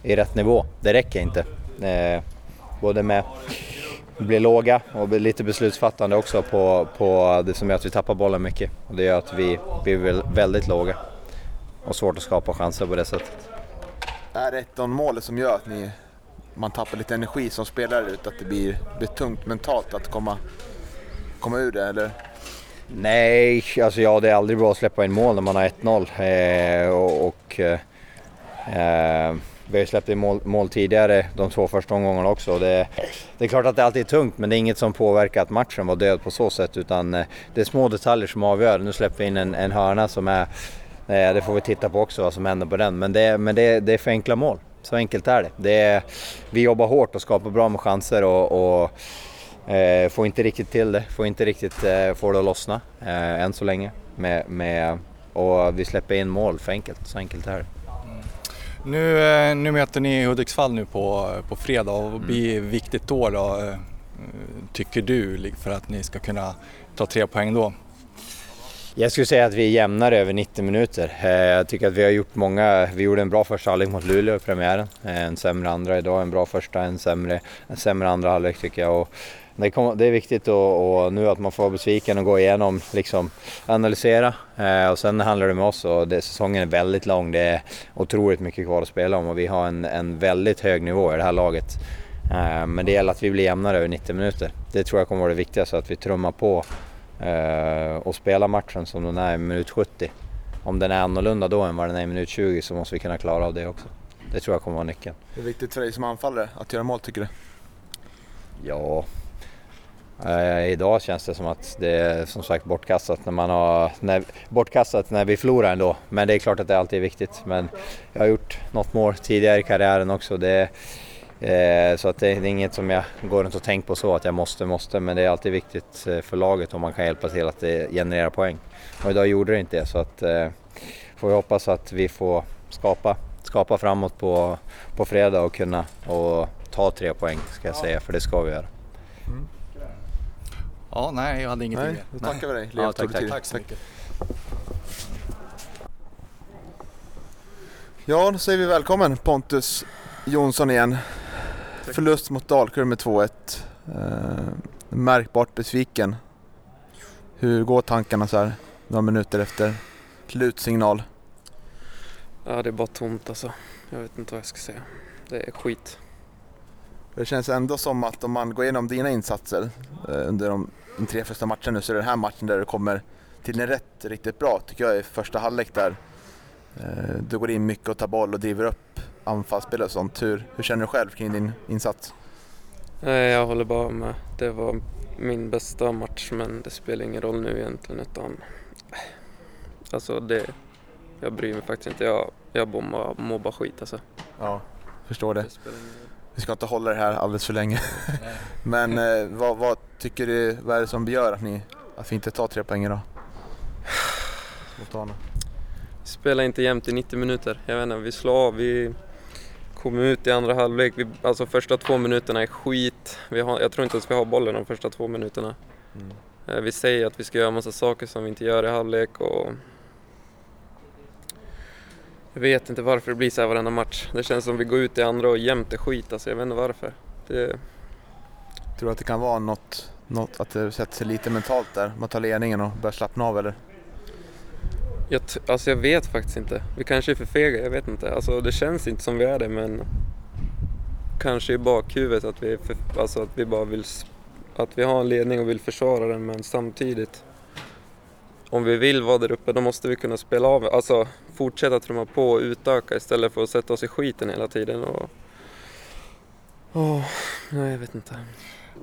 i rätt nivå. Det räcker inte. Eh, både med att bli låga och lite beslutsfattande också på, på det som gör att vi tappar bollen mycket. Och det gör att vi blir väldigt låga och svårt att skapa chanser på det sättet. Är det ett av målet som gör att ni, man tappar lite energi som spelare ut? Att det blir, blir tungt mentalt att komma, komma ur det? Eller? Nej, alltså ja, det är aldrig bra att släppa in mål när man har 1-0. Eh, och, och eh, eh, vi har ju släppt in mål, mål, tidigare de två första omgångarna också. Det, det, är klart att det alltid är tungt men det är inget som påverkar att matchen var död på så sätt utan eh, det är små detaljer som avgör. Nu släpper vi in en, en hörna som är, eh, det får vi titta på också vad som händer på den, men det, men det, det är för enkla mål. Så enkelt är det. det är, vi jobbar hårt och skapar bra med chanser och, och Eh, får inte riktigt till det, får inte riktigt eh, få det att lossna eh, än så länge. Med, med, och vi släpper in mål för enkelt, så enkelt är det. Mm. Nu, eh, nu möter ni Hudiksvall nu på, på fredag och det blir mm. viktigt då, då eh, tycker du för att ni ska kunna ta tre poäng då? Jag skulle säga att vi är jämnare över 90 minuter. Eh, jag tycker att vi har gjort många, vi gjorde en bra första halvlek mot Luleå i premiären. En sämre andra idag, en bra första, en sämre, en sämre andra halvlek tycker jag. Och det, kom, det är viktigt och, och, nu att man får vara besviken och gå igenom, liksom analysera eh, och sen handlar det med oss och det, säsongen är väldigt lång. Det är otroligt mycket kvar att spela om och vi har en, en väldigt hög nivå i det här laget. Eh, men det gäller att vi blir jämnare över 90 minuter. Det tror jag kommer vara det viktigaste, att vi trummar på eh, och spelar matchen som den är i minut 70. Om den är annorlunda då än vad den är i minut 20 så måste vi kunna klara av det också. Det tror jag kommer vara nyckeln. Är viktigt för dig som anfallare att göra mål tycker du? Ja, Eh, idag känns det som att det är som sagt bortkastat när man har när, bortkastat när vi förlorar ändå. Men det är klart att det alltid är viktigt. Men jag har gjort något mål tidigare i karriären också. Det, eh, så att det, är inget som jag går runt och tänker på så att jag måste, måste. Men det är alltid viktigt eh, för laget om man kan hjälpa till att det genererar poäng. Och idag gjorde det inte det så att eh, får vi hoppas att vi får skapa, skapa framåt på, på fredag och kunna och ta tre poäng ska jag säga för det ska vi göra. Mm. Ja, nej, jag hade ingenting mer. Då tackar vi dig. Ja, tack, tack. tack så mycket. Ja, då säger vi välkommen Pontus Jonsson igen. Förlust mot Dalkurd med 2-1. Eh, märkbart besviken. Hur går tankarna så här några minuter efter slutsignal? Ja, det är bara tomt alltså. Jag vet inte vad jag ska säga. Det är skit. Det känns ändå som att om man går igenom dina insatser eh, under de, de tre första matcherna nu så är det den här matchen där du kommer till en rätt riktigt bra tycker jag i första halvlek där. Eh, du går in mycket och tar boll och driver upp anfallsspel och sånt. Hur, hur känner du själv kring din insats? Nej, jag håller bara med. Det var min bästa match men det spelar ingen roll nu egentligen utan alltså det, jag bryr mig faktiskt inte. Jag, jag mår, bara skit alltså. Ja, förstår det. Det. Vi ska inte hålla det här alldeles för länge. Men eh, vad, vad tycker du, vad är det som gör att, ni, att vi inte tar tre poäng idag? Spelar inte jämnt i 90 minuter. Jag vet inte, vi slår av. Vi kom ut i andra halvlek. Vi, alltså första två minuterna är skit. Vi har, jag tror inte ens vi har bollen de första två minuterna. Eh, Vi säger att vi ska göra massa saker som vi inte gör i halvlek och jag vet inte varför det blir så här varenda match. Det känns som vi går ut i andra och jämt är skit alltså. Jag vet inte varför. Det, Tror du att det kan vara något, något att det sätter sig lite mentalt där? Man tar ledningen och börjar slappna av eller? jag, alltså jag vet faktiskt inte. Vi kanske är för fega, jag vet inte. Alltså det känns inte som vi är det men kanske i bakhuvudet att vi, är för, alltså att vi bara vill att vi har en ledning och vill försvara den men samtidigt om vi vill vara där uppe då måste vi kunna spela av, alltså fortsätta trumma på och utöka istället för att sätta oss i skiten hela tiden och Åh, nej jag vet inte.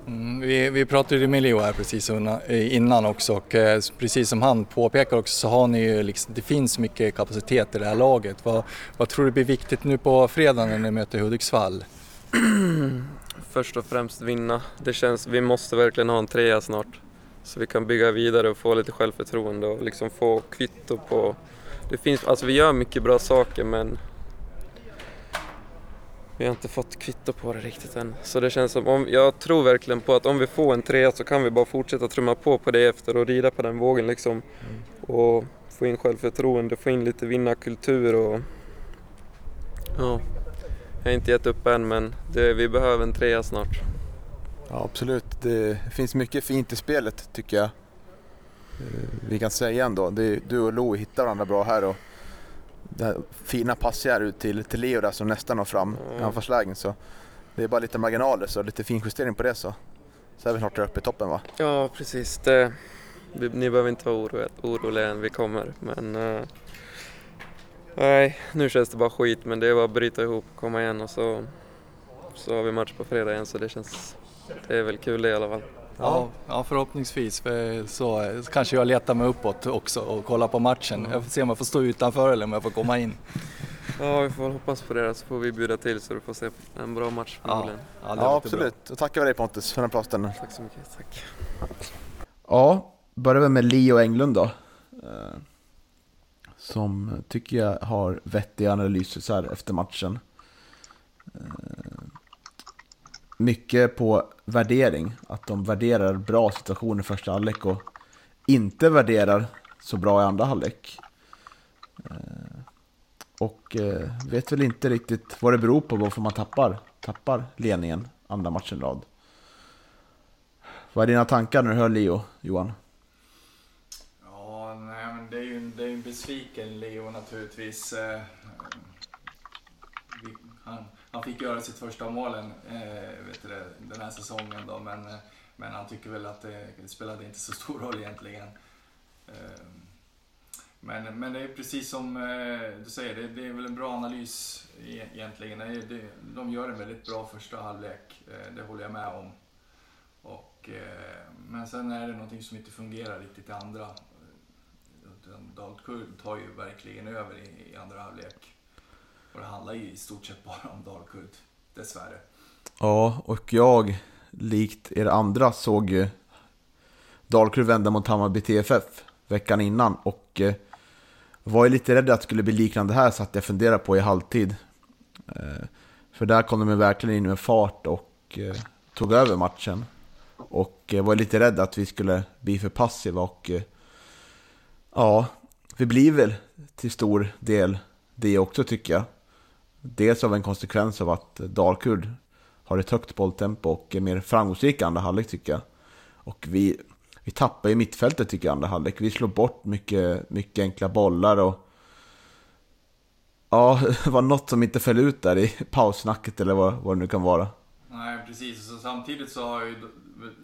Mm, vi, vi pratade med Leo här precis eh, innan också och eh, precis som han påpekar också så har ni ju liksom, det finns mycket kapacitet i det här laget. Vad, vad tror du blir viktigt nu på fredag när ni möter Hudiksvall? Först och främst vinna. Det känns, vi måste verkligen ha en trea snart. Så vi kan bygga vidare och få lite självförtroende och liksom få kvitto på... Det finns, alltså vi gör mycket bra saker men vi har inte fått kvitto på det riktigt än. Så det känns som, om, jag tror verkligen på att om vi får en trea så kan vi bara fortsätta trumma på på det efter och rida på den vågen liksom. Och få in självförtroende, få in lite vinnarkultur och... Ja. Jag har inte gett upp än men det, vi behöver en trea snart. Ja absolut, det finns mycket fint i spelet tycker jag. Eh, Vi kan säga ändå, det, du och Lo hittar varandra bra här och det här fina passar ut till, till Leo där som nästan når fram i Mm. anfallslägen så det är bara lite marginaler så lite finjustering på det så. Så är vi snart uppe i toppen va? Ja precis, det, vi, ni behöver inte vara oro, oroliga än, vi kommer. Men eh, nej, nu känns det bara skit men det är bara att bryta ihop och komma igen och så, så har vi match på fredag igen så det känns, det är väl kul det i alla fall. Ja, ja förhoppningsvis. För så, eh, kanske jag letar mig uppåt också och kollar på matchen. Jag får se om jag får stå utanför eller om jag får komma in. Ja vi får hoppas på det så får vi bjuda till så du får se en bra match förmodligen. Ja, Ja absolut, och tackar vi dig Pontus för den här pratstunden. Tack så mycket, tack. Ja, börjar vi med Leo Englund då. Eh, Som tycker jag har vettiga analyser så här efter matchen. Mycket på värdering, att de värderar bra situationer i första halvlek och inte värderar så bra i andra halvlek. Eh, och eh, vet väl inte riktigt vad det beror på varför man tappar, tappar ledningen andra matchen i rad. Vad är dina tankar när du hör Leo, Johan? Ja, nej, men det är ju en, det är en besviken Leo naturligtvis. Eh, han, han fick göra sitt första målen eh, vet du den här säsongen då, men, eh, men han tycker väl att det, det spelade inte så stor roll egentligen. Eh, Men, men det är precis som eh, du säger, det, det är väl en bra analys e-, egentligen. Det, det, de gör en väldigt bra första halvlek, eh, det håller jag med om. Och, eh, men sen är det någonting som inte fungerar riktigt i andra. Eh, Dalkurd tar ju verkligen över i, i andra halvlek. Och det handlar ju i stort sett bara om Dalkurd, dessvärre. Ja, och jag, likt er andra, såg ju Dalkurd vända mot Hammarby TFF veckan innan och eh, var ju lite rädd att det skulle bli liknande här så att jag funderade på i halvtid. Eh, för där kom de ju verkligen in med fart och eh, tog över matchen. Och var lite rädd att vi skulle bli för passiva och ja, vi blir väl till stor del det också tycker jag dels av en konsekvens av att Dalkurd har ett högt bolltempo och är mer framgångsrika andra halvlek tycker jag. Och vi, vi tappar i mittfältet tycker jag andra halvlek. Vi slår bort mycket, mycket enkla bollar och Ja, det var något som inte föll ut där i paussnacket eller vad, vad det nu kan vara. Nej, precis. Så samtidigt så har ju,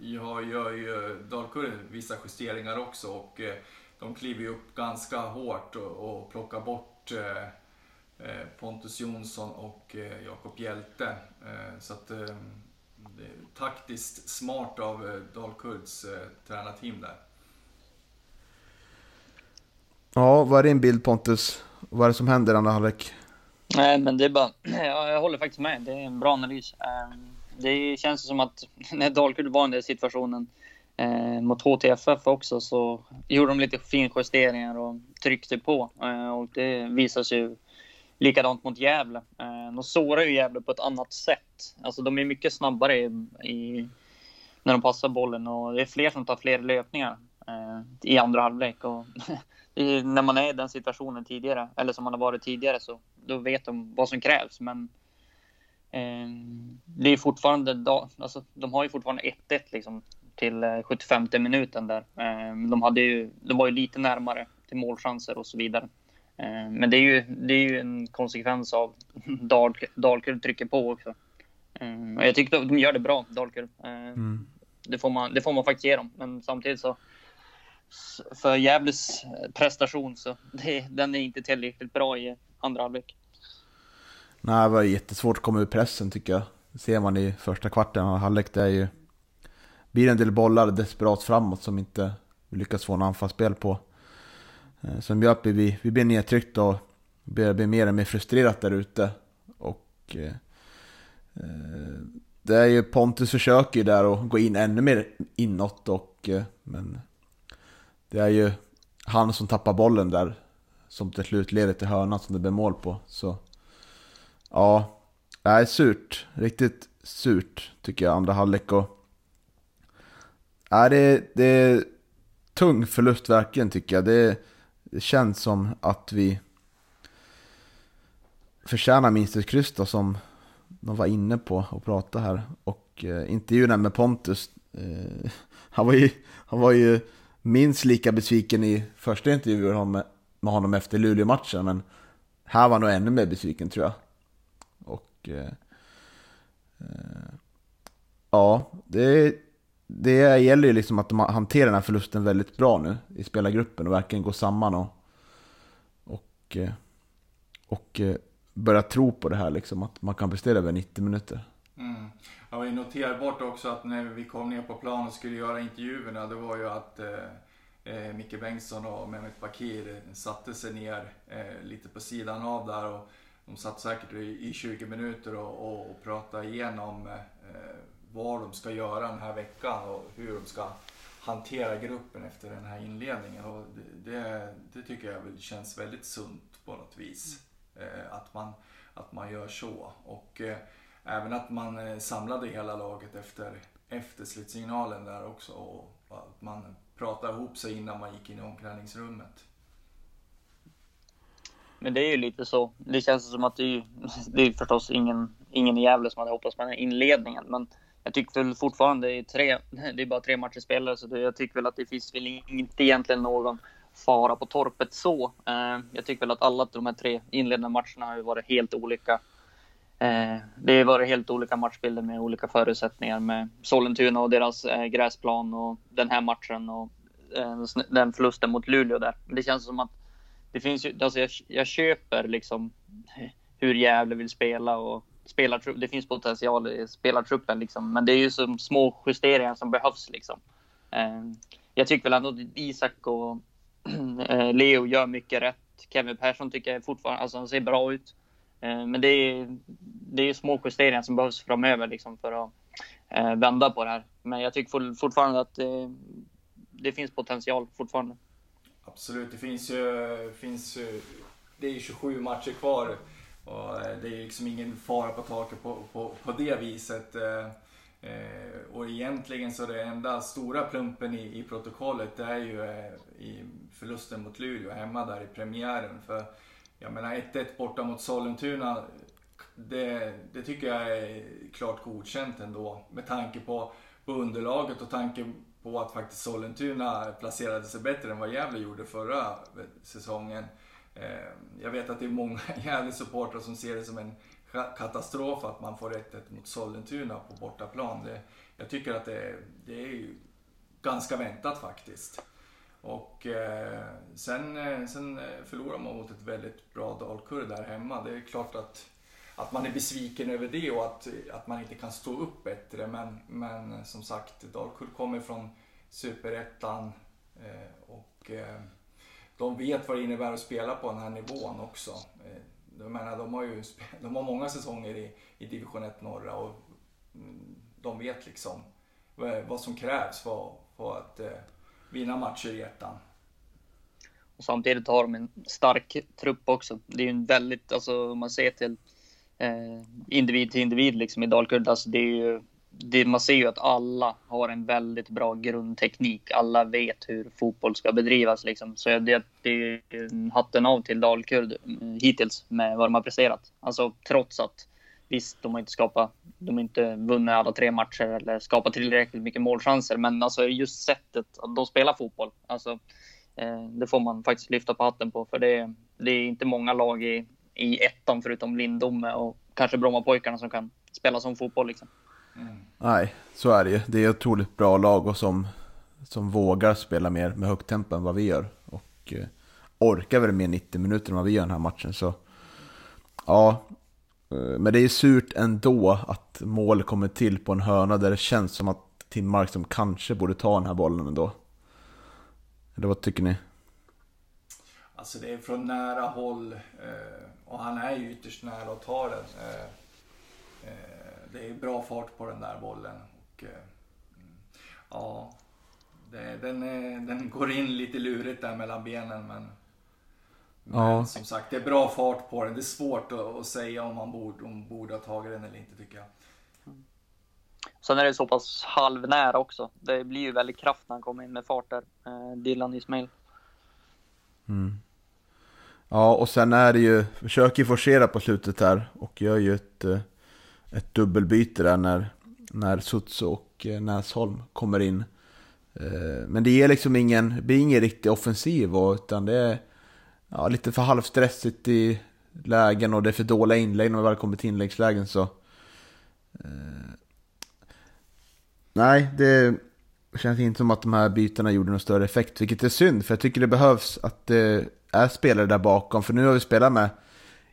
jag gör ju Dalkurd vissa justeringar också och eh, de kliver ju upp ganska hårt och, och plockar bort eh Pontus Jonsson och eh, Jakob Hjälte. Eh, så att eh, det är taktiskt smart av eh, Dalkurds tränarteam där. Ja, vad är din bild Pontus? Vad är det som händer i andra halvlek? Nej, men det är bara... Ja, jag håller faktiskt med. Det är en bra analys. Ehm, det känns som att när Dalkurd var i den situationen eh, mot HTFF också så gjorde de lite finjusteringar och tryckte på. Eh, och det visar sig ju likadant mot Gävle. Eh, de sårar ju Gävle på ett annat sätt. Alltså de är mycket snabbare i, i, när de passar bollen och det är fler som tar fler löpningar eh, i andra halvlek. Och när man är i den situationen tidigare, eller som man har varit tidigare, så då vet de vad som krävs. Men eh, det är fortfarande, alltså, de har ju fortfarande 1-1 liksom, till eh, 75 minuten där. Eh, de, hade ju, de var ju lite närmare till målchanser och så vidare. Eh, men det är ju, det är ju en konsekvens av Dalkurd trycker på också. Eh, och jag tycker de gör det bra, Dalkurd. Eh, mm. Det, får man, det får man faktiskt ge dem. Men samtidigt så för Gävles prestation så det, den är inte tillräckligt bra i andra halvlek. Nej, det var jättesvårt att komma ur pressen tycker jag. Det ser man i första kvarten av halvlek. Det är ju blir en del bollar desperat framåt som inte lyckas få en anfallsspel på. Som gör att vi, vi blir nedtryckta och börjar bli mer och mer frustrerat där ute. Och eh, eh, det är ju Pontus försöker ju där att gå in ännu mer inåt och eh, men det är ju han som tappar bollen där som till slut leder till hörnan som det blir mål på. Så ja, det är surt. Riktigt surt tycker jag andra halvlek. Och, ja, det, det är tung förlust verkligen tycker jag. Det, är det känns som att vi förtjänar minst ett kryss då, som de var inne på och pratade här. Och eh, intervjun med Pontus, eh, han, var ju, han var ju minst lika besviken i första intervjun med honom efter Luleå-matchen. Men här var han nog ännu mer besviken tror jag. Och... Eh, eh, ja, det, det gäller ju liksom att de hanterar den här förlusten väldigt bra nu i spelargruppen och verkligen går samman och... Och... Eh, och eh, börjar tro på det här liksom, att man kan prestera över 90 minuter. Mm. Jag var noterbart också att när vi kom ner på plan och skulle göra intervjuerna, det var ju att eh, eh Micke Bengtsson och Mehmet Bakir satte sig ner eh, lite på sidan av där och de satt säkert i, i 20 minuter och, och, och pratade igenom eh, vad de ska göra den här veckan och hur de ska hantera gruppen efter den här inledningen. Och det, det, det tycker jag väl känns väldigt sunt på något vis. Eh, att, man, att man gör så. Och eh, även att man eh, samlade hela laget efter, efter slutsignalen där också. Och att man pratade ihop sig innan man gick in i omklädningsrummet. Men det är ju lite så. Det känns som att det är, det är förstås ingen, ingen i Gävle som hade hoppats på den här inledningen. Men jag tycker väl fortfarande, det är, tre, det är bara tre matcher spelare, så det, jag tycker väl att det finns väl inte egentligen någon fara på torpet så. Eh, jag tycker väl att alla de här tre inledande matcherna har varit helt olika Eh, det har varit helt olika matchbilder med olika förutsättningar med Sollentuna och deras eh, gräsplan och den här matchen och eh, den förlusten mot Luleå där. Det känns som att det finns ju, alltså jag, jag köper liksom hur Gävle vill spela och spelartrupp, det finns potential i spelartruppen liksom, men det är ju som små justeringar som behövs liksom. Eh, jag tycker väl ändå att Isak och eh, Leo gör mycket rätt. Kevin Persson tycker jag fortfarande, alltså han ser bra ut. Eh, men det är, det är små justeringar som behövs framöver liksom för att eh, vända på det här. Men jag tycker fortfarande att det, det finns potential fortfarande. Absolut, det finns ju, finns ju det är 27 matcher kvar och eh, det är liksom ingen fara på taket på, på, på det viset. Eh, eh, och egentligen så det enda stora plumpen i, i protokollet det är ju i förlusten mot Luleå hemma där i premiären. För jag menar 1-1 borta mot Sollentuna det, det tycker jag är klart godkänt ändå med tanke på, på underlaget och tanke på att faktiskt Sollentuna placerade sig bättre än vad Gävle gjorde förra säsongen. Eh, jag vet att det är många Gävle-supportrar som ser det som en katastrof att man får 1-1 mot Sollentuna på bortaplan. Det, jag tycker att det, det är ganska väntat faktiskt. Och eh, sen, eh, sen eh, förlorar man mot ett väldigt bra Dalkurd där hemma. Det är klart att, att man är besviken över det och att, att man inte kan stå upp bättre. Men, men som sagt, Dalkurd kommer från Superettan eh, och eh, de vet vad det innebär att spela på den här nivån också. Eh, jag menar, de har ju de har många säsonger i, i division 1 norra och mm, de vet liksom eh, vad som krävs för, för att eh, vinna matcher i ettan. Och samtidigt har de en stark trupp också. Det är ju en väldigt, alltså om man ser till eh, individ till individ liksom i Dalkurd, alltså det är ju det, man ser ju att alla har en väldigt bra grundteknik. Alla vet hur fotboll ska bedrivas. Liksom. Så det, det är hatten av till Dalkurd mm, hittills med vad de har presterat. Alltså trots att visst, de har inte skapat, de har inte vunnit alla tre matcher eller skapat tillräckligt mycket målchanser. Men alltså just sättet att de spelar fotboll, alltså, eh, det får man faktiskt lyfta på hatten på. För det, det är inte många lag i, i ettan förutom Lindome och kanske Brommapojkarna som kan spela som fotboll. Liksom. Mm. Nej, så är det ju. Det är ett otroligt bra lag och som, som vågar spela mer med högt tempo än vad vi gör. Och eh, orkar väl mer 90 minuter än vad vi gör den här matchen. Så ja, eh, men det är surt ändå att mål kommer till på en hörna där det känns som att Tim Markström som kanske borde ta den här bollen ändå. Eller vad tycker ni? Alltså det är från nära håll eh, och han är ju ytterst nära att ta den. Eh, det är bra fart på den där bollen. Och, ja, det, den, den går in lite lurigt där mellan benen men men som sagt, det är bra fart på den. Det är svårt att, att säga om man borde, om borde ha tagit den eller inte tycker jag. Sen är det så pass halvnära också. Det blir ju väldigt kraft när han kommer in med fart där. Eh, Dylan Ismail. Mm. Ja, och sen är det ju, försöker forcera på slutet här och gör ju ett, eh, ett dubbelbyte där när, när Sutsu och eh, Näsholm kommer in. Eh, men det ger liksom ingen, det blir ingen riktig offensiv utan det är ja, lite för halvstressigt i lägen och det är för dåliga inlägg när man väl kommer till inläggslägen så... Eh, nej, det känns inte som att de här bytena gjorde någon större effekt, vilket är synd, för jag tycker det behövs att det är spelare där bakom, för nu har vi spelat med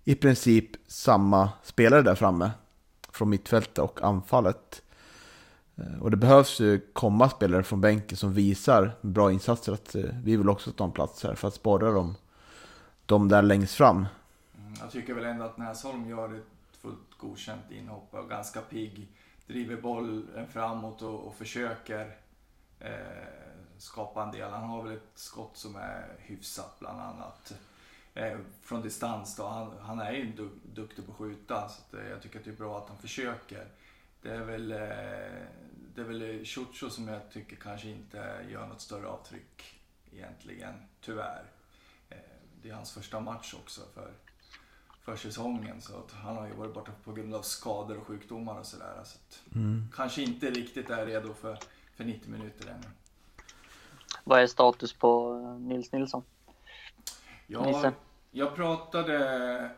i princip samma spelare där framme, från mittfältet och anfallet. Eh, och det behövs ju komma spelare från bänken som visar bra insatser att eh, vi vill också ta en plats här för att sporra dem dem där längst fram. Mm, jag tycker väl ändå att Näsholm gör ett fullt godkänt inhopp och ganska pigg. Driver bollen eh, framåt och, och försöker eh, skapa en del. Han har väl ett skott som är hyfsat bland annat. Eh, från distans då. Han, han är ju du, duktig på att skjuta så att, eh, jag tycker att det är bra att han försöker. Det är väl, eh, det är väl Chucho som jag tycker kanske inte gör något större avtryck egentligen, tyvärr det är hans första match också för, för säsongen. Så att han har ju varit borta på grund av skador och sjukdomar och sådär. Så mm. Kanske inte riktigt är redo för, för 90 minuter ännu. Vad är status på Nils Nilsson? Ja, jag pratade...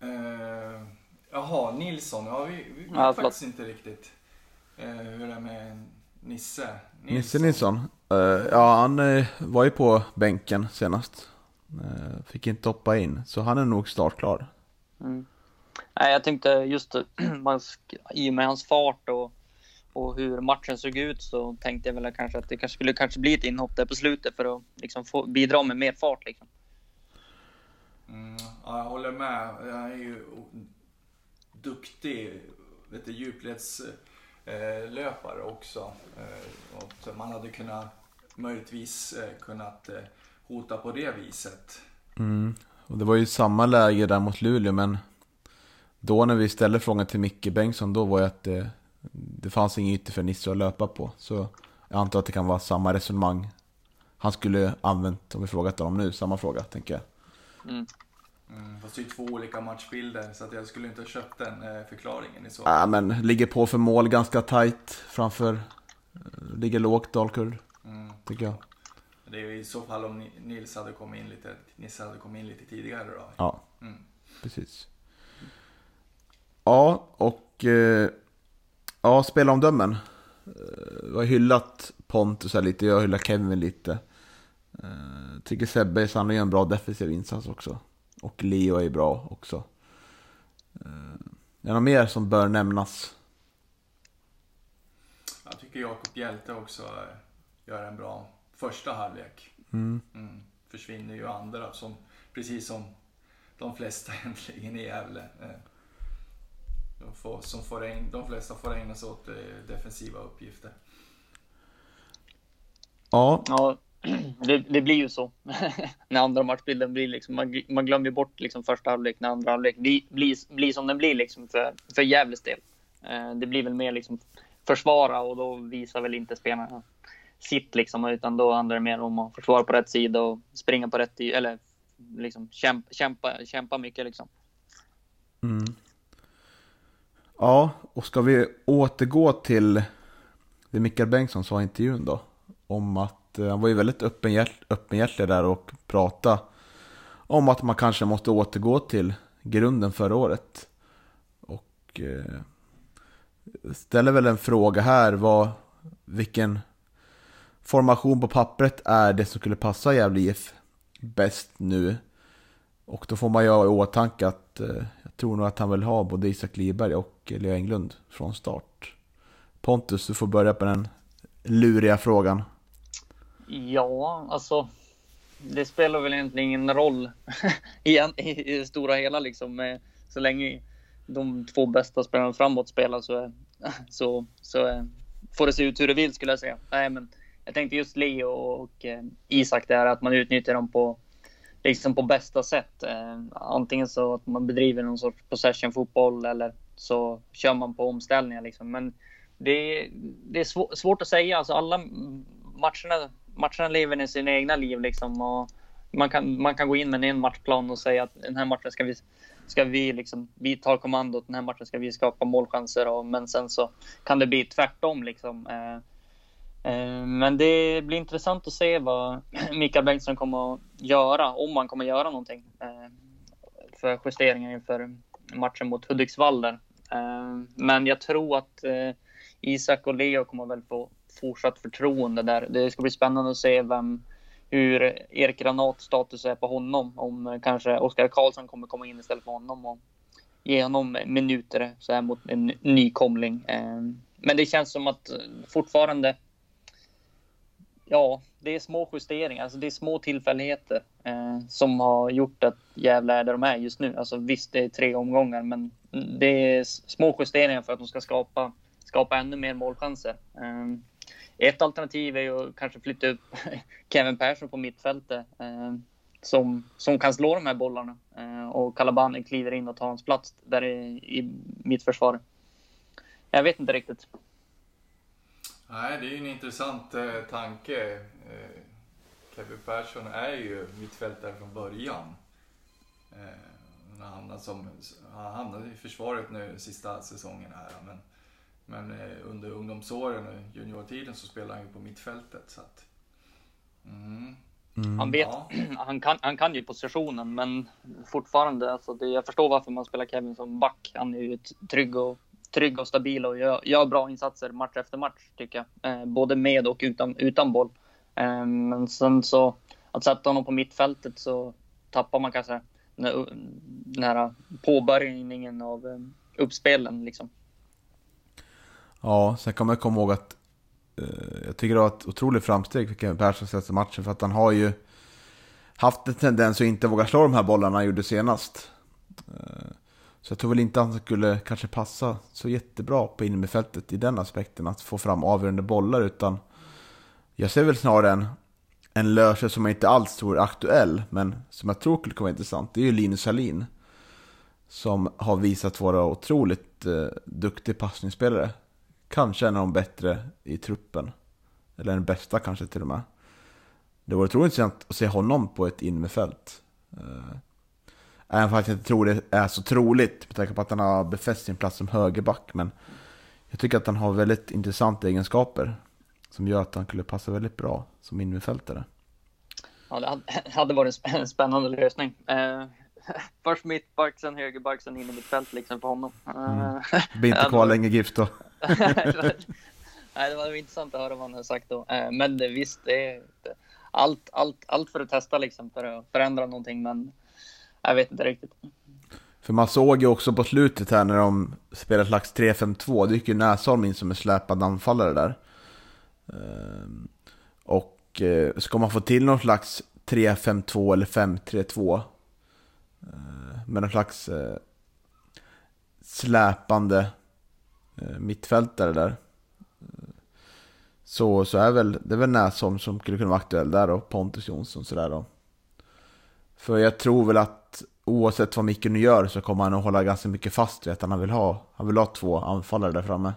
Eh, jaha, Nilsson. Ja, vi, vi vet ja, faktiskt inte riktigt eh, hur det är med Nisse. Nilsson. Nisse Nilsson? Uh, ja, han uh, var ju på bänken senast. Eh, fick inte hoppa in, så han är nog startklar. Mm. Nej, jag tänkte just man, i och med hans fart och, och hur matchen såg ut så tänkte jag väl kanske att det kanske skulle kanske bli ett inhopp där på slutet för att liksom få, bidra med mer fart. Liksom. Mm, ja, jag håller med. Han är ju duktig vet du, djupledslöpare också. Eh, och man hade kunnat möjligtvis eh, kunnat eh, hota på det viset. Mm. Och det var ju samma läge där mot Luleå, men då när vi ställde frågan till Micke Bengtsson, då var ju att det, det fanns ingen ytter för Nisse att löpa på. Så jag antar att det kan vara samma resonemang han skulle använt om vi frågat honom nu, samma fråga tänker jag. Mm. Mm, fast det är två olika matchbilder så att jag skulle inte ha köpt den eh, förklaringen i så Ja, men ligger på för mål ganska tight framför. eh, Ligger lågt Dalkurd, Mm. tycker jag. Det är ju i så fall om Ni- Nils hade kommit in lite, Nils hade kommit in lite tidigare då. Ja, Mm. precis. Ja, och eh, ja, spelomdömen. Eh, Vi har hyllat Pontus här lite, jag hyllar Kevin lite. Eh, tycker Sebbe han gör en bra defensiv insats också. Och Leo är bra också. Eh, är det något mer som bör nämnas? Jag tycker Jakob Hjälte också eh, gör en bra första halvlek. Mm. Mm. Försvinner ju andra, som, precis som de flesta egentligen i Gävle. Eh, De, får, som får ägna, de flesta får ägna sig åt defensiva uppgifter. Ja, Ja, det, det blir ju så. när andra matchbilden blir liksom, man, man glömmer ju bort liksom första halvlek när andra halvlek blir, blir, blir som den blir liksom för, för Gävles del. Eh, det blir väl mer liksom försvara och då visar väl inte spelarna sitt liksom, utan då handlar det mer om att försvara på rätt sida och springa på rätt eller liksom kämpa, kämpa, kämpa mycket liksom. Mm. Ja, och ska vi återgå till det Mikael Bengtsson sa i intervjun då? Om att Eh, han var ju väldigt öppenhjärt, öppenhjärtig där och pratade om att man kanske måste återgå till grunden förra året. Och eh, ställer väl en fråga här, vad, vilken formation på pappret är det som skulle passa Gävle IF bäst nu? Och då får man ju ha i åtanke att eh, jag tror nog att han vill ha både Isak Liberg och Leo Englund från start. Pontus, du får börja på den luriga frågan. Ja, alltså. Det spelar väl egentligen ingen roll i, i, i det stora hela liksom. Eh, så länge de två bästa spelarna framåt spelar så, så, så eh, får det se ut hur det vill skulle jag säga. Nej, men jag tänkte just Leo och eh, Isak där, att man utnyttjar dem på, liksom på bästa sätt. Antingen så att man bedriver någon sorts possession fotboll eller så kör man på omställningar liksom. Men det, det är svår, svårt att säga. Alltså alla matcherna, matcherna lever i sina egna liv liksom. Och man, kan, man kan gå in med en matchplan och säga att den här matchen ska vi, ska vi liksom, vi tar kommandot, den här matchen ska vi skapa målchanser. Och, men sen så kan det bli tvärtom liksom. Eh, eh, men det blir intressant att se vad Mikael Bengtsson kommer att göra, om han kommer att göra någonting. Eh, för justeringar inför matchen mot Hudiksvall där. Eh, Men jag tror att eh, Isak och Leo kommer väl få fortsatt förtroende där. Det ska bli spännande att se vem, hur Erik Granats status är på honom. Om eh, kanske Oskar Karlsson kommer komma in istället för honom och ge honom minuter så här mot en nykomling. Eh, men det känns som att eh, fortfarande Ja, det är små justeringar, alltså det är små tillfälligheter eh, som har gjort att Gävle är där de är just nu. Alltså visst, det är tre omgångar, men det är små justeringar för att de ska skapa, skapa ännu mer målchanser. Ett alternativ är ju att kanske flytta upp Kevin Persson på mittfältet eh, som, som kan slå de här bollarna eh, och Kalabani kliver in och tar hans plats där i, i mittförsvaret. Jag vet inte riktigt. Nej, det är ju en intressant eh, tanke. Eh, Kevin Persson är ju mittfältare från början. Eh, han, hamnade som, han hamnade i försvaret nu sista säsongen här. Men, men eh, under ungdomsåren och juniortiden så spelade han ju på mittfältet. Så att, mm, Han vet, ja. han, kan, han kan ju positionen, men fortfarande, alltså det, jag förstår varför man spelar Kevin som back. Han är ju trygg och, trygg och stabil och gör, gör bra insatser match efter match, tycker jag. Eh, både med och utan, utan boll. Eh, men sen så, att sätta honom på mittfältet så tappar man kanske den, den här påbörjningen av eh, uppspelen. Liksom. Ja, sen kommer jag komma ihåg att eh, jag tycker det var ett otroligt framsteg för Kevin Persson senaste matchen för att han har ju haft en tendens att inte våga slå de här bollarna han gjorde senast. Eh, så jag tror väl inte att han skulle kanske passa så jättebra på innermittfältet i den aspekten att få fram avgörande bollar utan jag ser väl snarare en, en lösning som jag inte alls tror är aktuell men som jag tror skulle kunna vara intressant. Det är ju Linus Hallin som har visat vara otroligt eh, duktig passningsspelare. Kanske en av de bättre i truppen. Eller den bästa kanske till och med. Det vore otroligt intressant att se honom på ett innerfält. Eh, Även fast jag inte tror det är så troligt med tanke på att han har befäst sin plats som högerback. Men jag tycker att han har väldigt intressanta egenskaper. Som gör att han skulle passa väldigt bra som innermittfältare. Ja, det hade varit en spännande lösning. Eh, först mittback, sen högerback, sen in i mittfält liksom för honom. Mm. Eh, Blir inte kvar länge GIF då. Nej, det var intressant att höra vad han har sagt då. Eh, men det, visst, det är allt, allt, allt för att testa liksom, för att förändra någonting. Men jag vet inte riktigt. För man såg ju också på slutet här när de spelade slags 3-5-2, det gick ju Näsholm in som en släpad anfallare där. Eh, och eh, ska man få till någon slags 3-5-2 eller 5-3-2 med någon slags släpande mittfältare där. Så, så är väl, det är väl Näsholm som skulle kunna vara aktuell där och Pontus Jonsson sådär då. För jag tror väl att oavsett vad Micke nu gör så kommer han att hålla ganska mycket fast vid att han vill ha, han vill ha två anfallare där framme.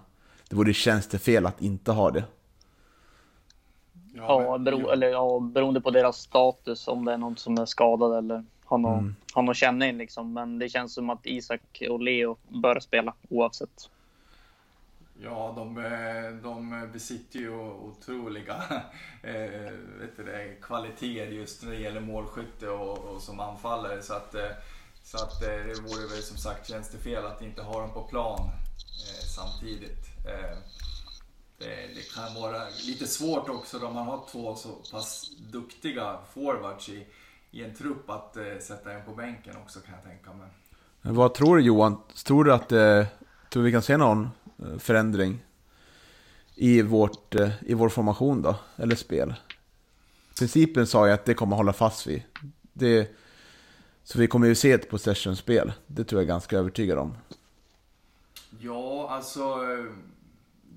Det vore tjänstefel att inte ha det. Ja, ja, bero, eller, ja, beroende på deras status, om det är någon som är skadad eller har någon, mm. har någon känning liksom. Men det känns som att Isak och Leo bör spela oavsett. Ja, de, eh, de besitter ju otroliga eh, vet du kvaliteter just när det gäller målskytte och, och som anfallare. Så att, eh, så att eh, det vore väl som sagt tjänstefel att inte ha dem på plan eh, samtidigt. Eh, det, det, kan vara lite svårt också då man har två så pass duktiga forwards i, i en trupp att eh, sätta en på bänken också kan jag tänka mig. Men vad tror du Johan? Tror du att eh, tror vi kan se någon Eh, förändring i, vårt, eh, i vår formation då? Eller spel? Principen sa jag att det kommer hålla fast vid. Det, så vi kommer ju se ett possession-spel. Det tror jag är ganska övertygad om. Ja, alltså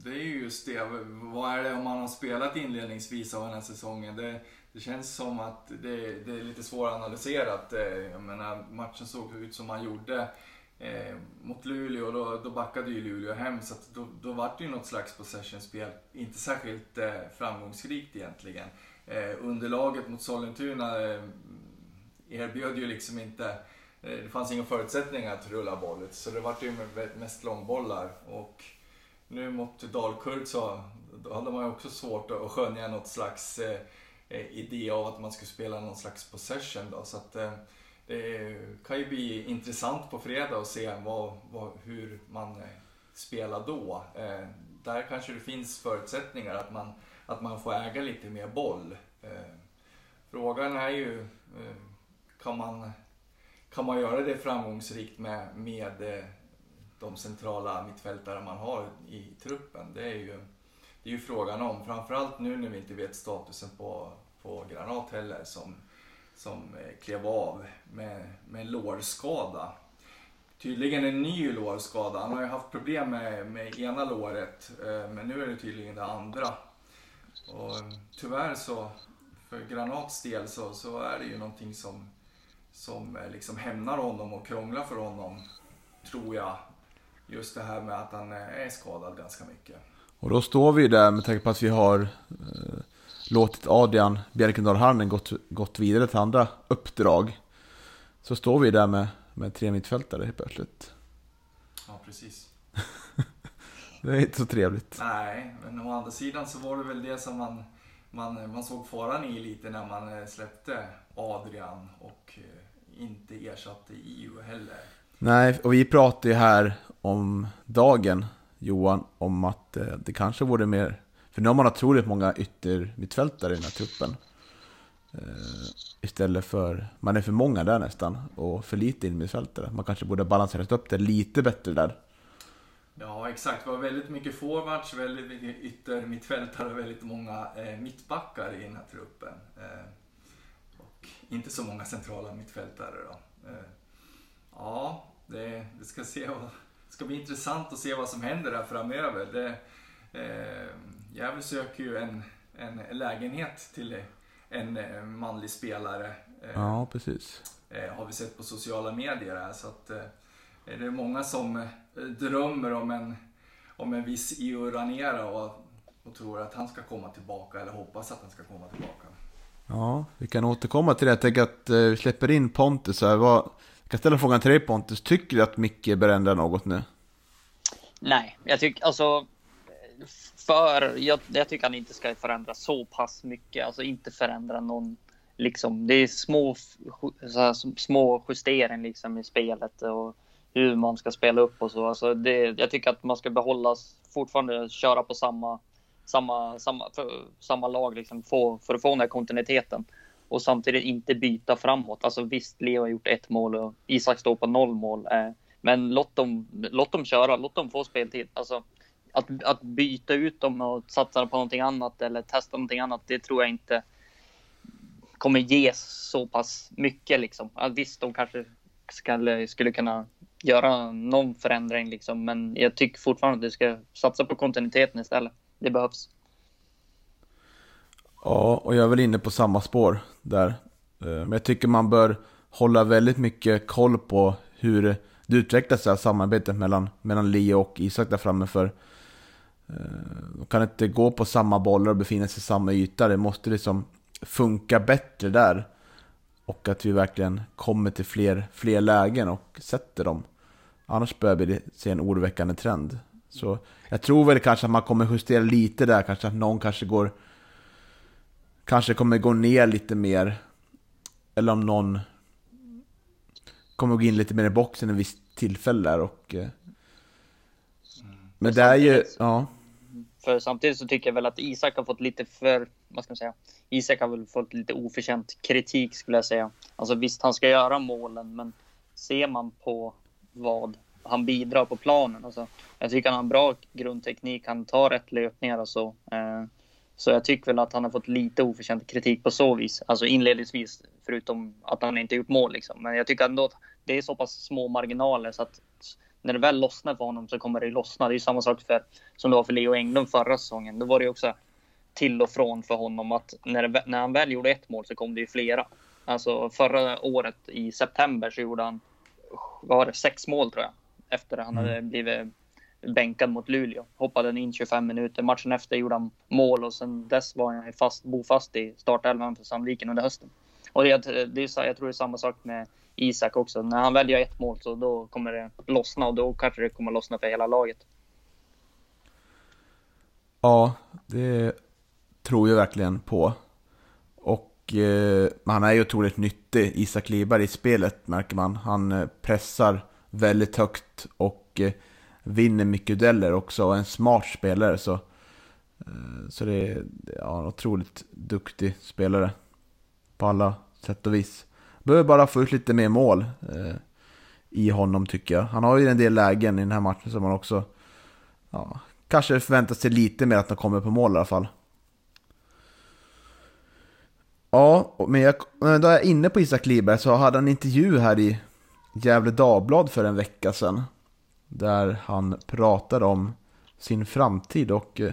det är ju just det. Vad är det om man har spelat inledningsvis av den här säsongen? Det, det känns som att det, det är lite svåranalyserat. Eh, jag menar, matchen såg ut som man gjorde eh, mot Luleå. Då, då backade ju Luleå hem, så då, då var det ju något slags possession-spel. Inte särskilt eh, framgångsrikt egentligen. Eh, underlaget mot Sollentuna eh, erbjöd ju liksom inte eh, det fanns inga förutsättningar att rulla bollet. så det var ju mest långbollar. Och nu mot Dalkurd så då hade man ju också svårt att skönja något slags eh, eh idé av att man skulle spela någon slags possession. Då. Så att, eh, det kan ju bli intressant på fredag att se vad, vad, hur man eh, spelar då. Eh, där kanske det finns förutsättningar att man, att man får äga lite mer boll. Eh, frågan är ju, eh, kan man, kan man göra det framgångsrikt med, med eh, de centrala mittfältare man har i truppen. Det är ju, det är ju frågan om. Framförallt nu när vi inte vet statusen på, på Granat heller som, som eh, klev av med, med en lårskada. Tydligen en ny lårskada. Han har ju haft problem med, med ena låret eh, men nu är det tydligen det andra. Och eh, tyvärr så, för Granats del så, så är det ju någonting som, som liksom hämnar honom och krånglar för honom, tror jag just det här med att han är skadad ganska mycket. Och då står vi där med tanke på att vi har eh, låtit Adrian Bjärkendal Harnen gått, gått vidare till andra uppdrag. Så står vi där med, med tre mittfältare helt plötsligt. Ja, precis. det är inte så trevligt. Nej, men å andra sidan så var det väl det som man, man, man såg faran i lite när man eh, släppte Adrian och eh, inte ersatte EU heller. Nej, och vi pratade ju här om dagen, Johan, om att eh, det kanske vore mer... För nu har man otroligt många yttermittfältare i den här truppen. Uh, istället för... Man är för många där nästan, och för lite innermittfältare. Man kanske borde balanserat upp det lite bättre där. Ja, exakt. Det var väldigt mycket forwards, väldigt mycket yttermittfältare och väldigt många eh, mittbackar i den här truppen. Eh, och inte så många centrala mittfältare då. Eh, ja, det, det ska se det ska bli intressant att se vad som händer där framöver. Det, eh, Gävle söker ju en, en lägenhet till en eh, manlig spelare. Eh, ja, precis. Eh, har vi sett på sociala medier här. Så att, det är många som drömmer om en, om en viss Io Ranera och, och tror att han ska komma tillbaka eller hoppas att han ska komma tillbaka. Ja, vi kan återkomma till det. Jag tänker att vi släpper in Pontus här. Vad, Jag kan ställa frågan till dig Pontus, tycker du att Micke bör ändra något nu? Nej, jag tycker alltså för jag, jag tycker han inte ska förändra så pass mycket, alltså inte förändra någon liksom. Det är små, så här, små justeringar liksom i spelet och hur man ska spela upp och så. Alltså det, jag tycker att man ska behålla fortfarande köra på samma samma, samma, för, samma lag liksom, få, för att få den här kontinuiteten och samtidigt inte byta framåt. Alltså visst, Leo har gjort ett mål och Isak står på noll mål, eh, men låt dem, låt dem köra, låt dem få speltid. Alltså, att, att byta ut dem och satsa på någonting annat eller testa någonting annat, det tror jag inte kommer ge så pass mycket liksom. Visst, de kanske skulle, skulle kunna göra någon förändring liksom, men jag tycker fortfarande att du ska satsa på kontinuiteten istället. Det behövs. Ja, och jag är väl inne på samma spår där. Eh, men jag tycker man bör hålla väldigt mycket koll på hur det utvecklas det här samarbetet mellan, mellan Leo och Isak där framme. För de kan inte gå på samma bollar och befinna sig i samma yta. Det måste liksom funka bättre där. Och att vi verkligen kommer till fler, fler lägen och sätter dem. Annars börjar vi se en oroväckande trend. Så jag tror väl kanske att man kommer justera lite där, kanske att någon kanske går... Kanske kommer gå ner lite mer. Eller om någon kommer gå in lite mer i boxen en viss tillfälle där och... Eh, men det är ju, ja. För samtidigt så tycker jag väl att Isak har fått lite för, vad ska man säga, Isak har väl fått lite oförtjänt kritik skulle jag säga. Alltså visst, han ska göra målen, men ser man på vad han bidrar på planen. Alltså, jag tycker han har en bra grundteknik, han tar rätt löpningar och så. Eh, så jag tycker väl att han har fått lite oförtjänt kritik på så vis. Alltså inledningsvis, förutom att han inte gjort mål liksom. Men jag tycker ändå att det är så pass små marginaler så att när det väl lossnar för honom så kommer det lossna. Det är samma sak för, som det var för Leo Englund förra säsongen. Då var det också till och från för honom att när, det, när han väl gjorde ett mål så kom det ju flera. Alltså förra året i september så gjorde han, vad var det, sex mål tror jag. Efter att han hade mm. blivit bänkad mot Luleå. Hoppade in 25 minuter. Matchen efter gjorde han mål och sen dess var han fast, bofast i startelvan för Sandviken under hösten. Och det, det är, jag tror det är samma sak med Isak också. När han väljer ett mål så då kommer det lossna och då kanske det kommer lossna för hela laget. Ja, det tror jag verkligen på. Och eh, han är ju otroligt nyttig, Isak Liberg, i spelet märker man. Han eh, pressar väldigt högt och eh, vinner mycket dueller också och är en smart spelare. Så, eh, så det är ja, en otroligt duktig spelare på alla sätt och vis. Behöver bara få ut lite mer mål eh, i honom tycker jag. Han har ju en del lägen i den här matchen som man också ja, kanske förväntar sig lite mer att han kommer på mål i alla fall. Ja, men jag, då är jag inne på Isak Liberg så hade han en intervju här i Gävle Dagblad för en vecka sedan. Där han pratade om sin framtid och eh,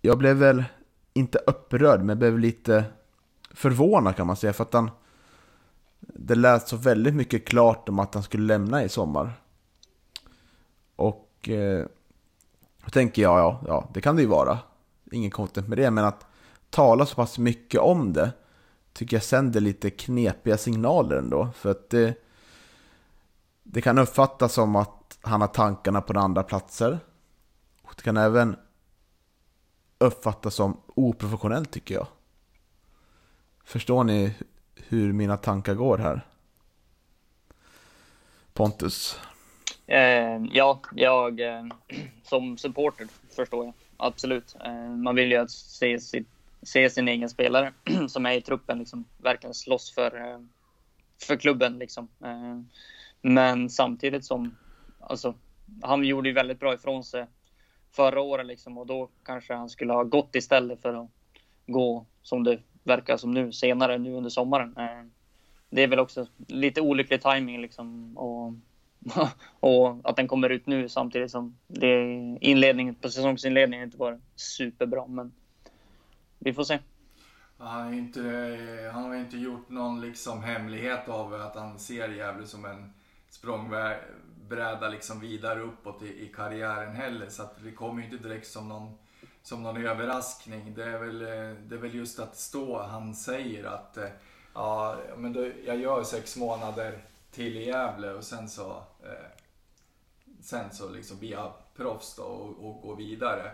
jag blev väl inte upprörd men blev lite förvånad kan man säga för att han det lät så väldigt mycket klart om att han skulle lämna i sommar. Och eh, då tänker jag, ja, ja, det kan det ju vara. Ingen content med det, men att tala så pass mycket om det tycker jag sänder lite knepiga signaler ändå. För att det, det kan uppfattas som att han har tankarna på andra platser. Och det kan även uppfattas som oprofessionellt tycker jag. Förstår ni hur mina tankar går här? Pontus? Eh, ja, jag eh, som supporter förstår jag absolut. Eh, man vill ju se, sitt, se sin egen spelare som är i truppen liksom verkligen slåss för, eh, för klubben liksom. Eh, men samtidigt som, alltså, han gjorde ju väldigt bra ifrån sig förra året liksom och då kanske han skulle ha gått istället för att gå som det verkar som nu senare nu under sommaren. Eh, det är väl också lite olycklig timing liksom och, och att den kommer ut nu samtidigt som det inledningen på säsongsinledningen inte var superbra. Men vi får se. Han har inte, eh, han har inte gjort någon liksom hemlighet av att han ser Gävle som en språngbräda liksom vidare uppåt i, i karriären heller. Så att det kommer inte direkt som någon, som någon överraskning. Det är, väl, eh, det är väl just att stå, han säger att eh, ja, men då, jag gör sex månader till i Gävle och sen så, eh, sen så liksom bli proffs då och, och går vidare.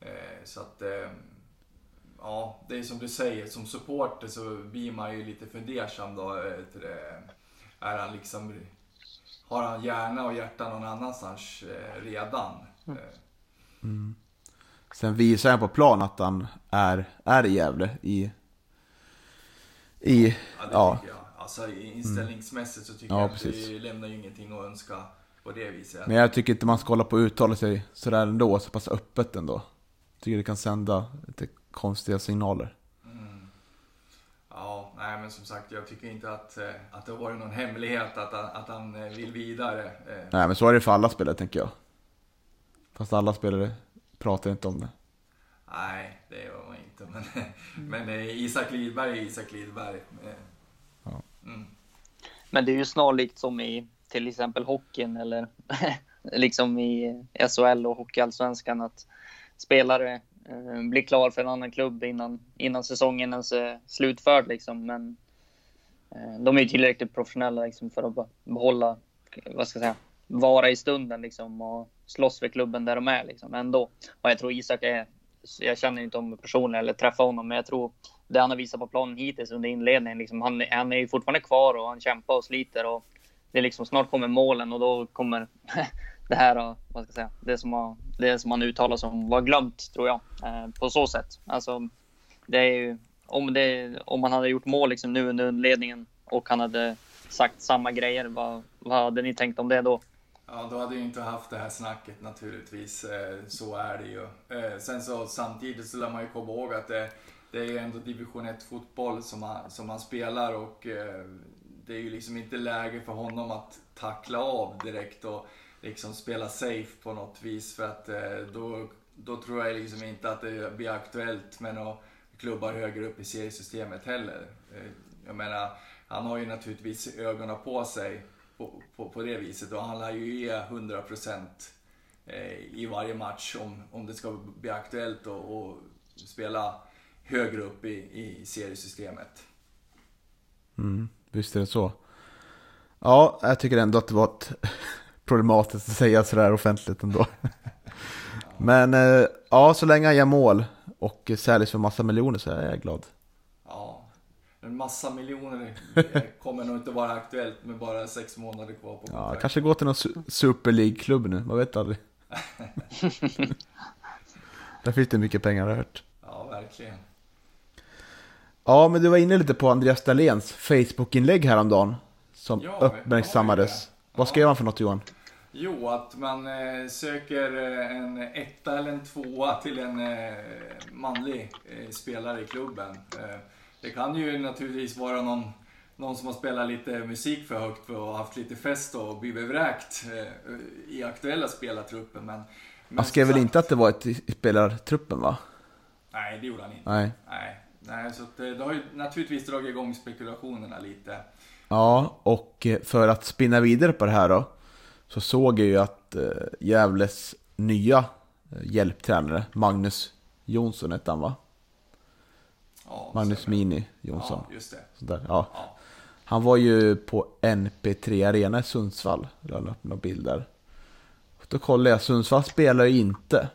Eh, så att, eh, ja, det är som du säger, som supporter så blir man ju lite fundersam då. Eh, är han liksom, har han hjärna och hjärta någon annanstans eh, redan? Eh, Sen visar han på plan att han är, är i Gävle i... I... Ja, det Ja. tycker jag. Alltså inställningsmässigt så tycker Ja, jag precis. att det lämnar ju ingenting att önska på det viset. Men jag tycker inte man ska hålla på och uttala sig sådär ändå, så pass öppet ändå. Tycker det kan sända lite konstiga signaler. Ja, nej men som sagt jag tycker inte att, eh, att det har varit någon hemlighet att han, att han eh, vill vidare. Eh, Nej men så är det för alla spelare tänker jag. Fast alla spelare pratar inte om det. Nej, det gör man inte. Men, men Isak Lidberg är Isak Lidberg. Eh, Mm. Men det är ju snarlikt som i till exempel hockeyn eller liksom i SHL och Hockeyallsvenskan att spelare Eh, bli klar för en annan klubb innan, innan säsongen ens är slutförd. Liksom. Men eh, de är ju tillräckligt professionella liksom, för att behålla, vad ska jag säga, vara i stunden liksom, och slåss för klubben där de är liksom, ändå. Och jag tror Isak är, jag känner inte honom personligen eller träffar honom, men jag tror det han har visat på planen hittills under inledningen, liksom, han, han är ju fortfarande kvar och han kämpar och sliter och det är liksom snart kommer målen och då kommer det här, vad ska jag säga, det som, har, det som man uttalar som var glömt tror jag, eh, på så sätt. Alltså, det är ju, om, det, om man hade gjort mål liksom nu under ledningen och han hade sagt samma grejer, vad, vad hade ni tänkt om det då? Ja, då hade jag inte haft det här snacket naturligtvis. Eh, så är det ju. Eh, sen så samtidigt så lär man ju komma ihåg att det, det är ju ändå division 1 fotboll som han, som man spelar och det är ju liksom inte läge för honom att tackla av direkt och liksom spela safe på något vis för att eh, då, då tror jag liksom inte att det blir aktuellt med några klubbar högre upp i seriesystemet heller. Eh, jag menar, han har ju naturligtvis ögonen på sig på, på, på det viset och han lär ju ge 100% eh, i varje match om, om det ska bli aktuellt och, och spela högre upp i, i seriesystemet. Mm, visst är det så. Ja, jag tycker ändå att det var ett problematiskt att säga sådär offentligt ändå. Men eh, ja, så länge han gör mål och säljs för massa miljoner så är jag glad. Ja, en massa miljoner kommer nog inte vara aktuellt med bara sex månader kvar på Ja, kanske gå till någon su- Super League-klubb nu, man vet aldrig. Där finns det mycket pengar har jag hört. Ja, verkligen. Ja, men du var inne lite på Andreas Dahléns Facebook-inlägg häromdagen. Som Ja, uppmärksammades. ja. Vad skrev han för något Johan? Jo, att man eh, söker eh, en etta eller en tvåa till en eh, manlig eh, spelare i klubben. Eh, det kan ju naturligtvis vara någon, någon som har spelat lite musik för högt för och haft lite fest och blivit vräkt eh, i aktuella spelartruppen. Men, men Han skrev väl inte att det var ett i spelartruppen va? Nej, det gjorde han inte. Nej. Nej, Nej så eh, det har ju naturligtvis dragit igång spekulationerna lite. Ja, och för att spinna vidare på det här då. Så såg jag ju att eh, Gävles nya eh, hjälptränare, Magnus Jonsson hette han va? Ja, Magnus stämmer. Mini Jonsson. Ja, just det. Sådär, ja. Ja. Han var ju på NP3 Arena i Sundsvall. Jag la upp några bilder. Då kollade jag, Sundsvall spelar ju inte.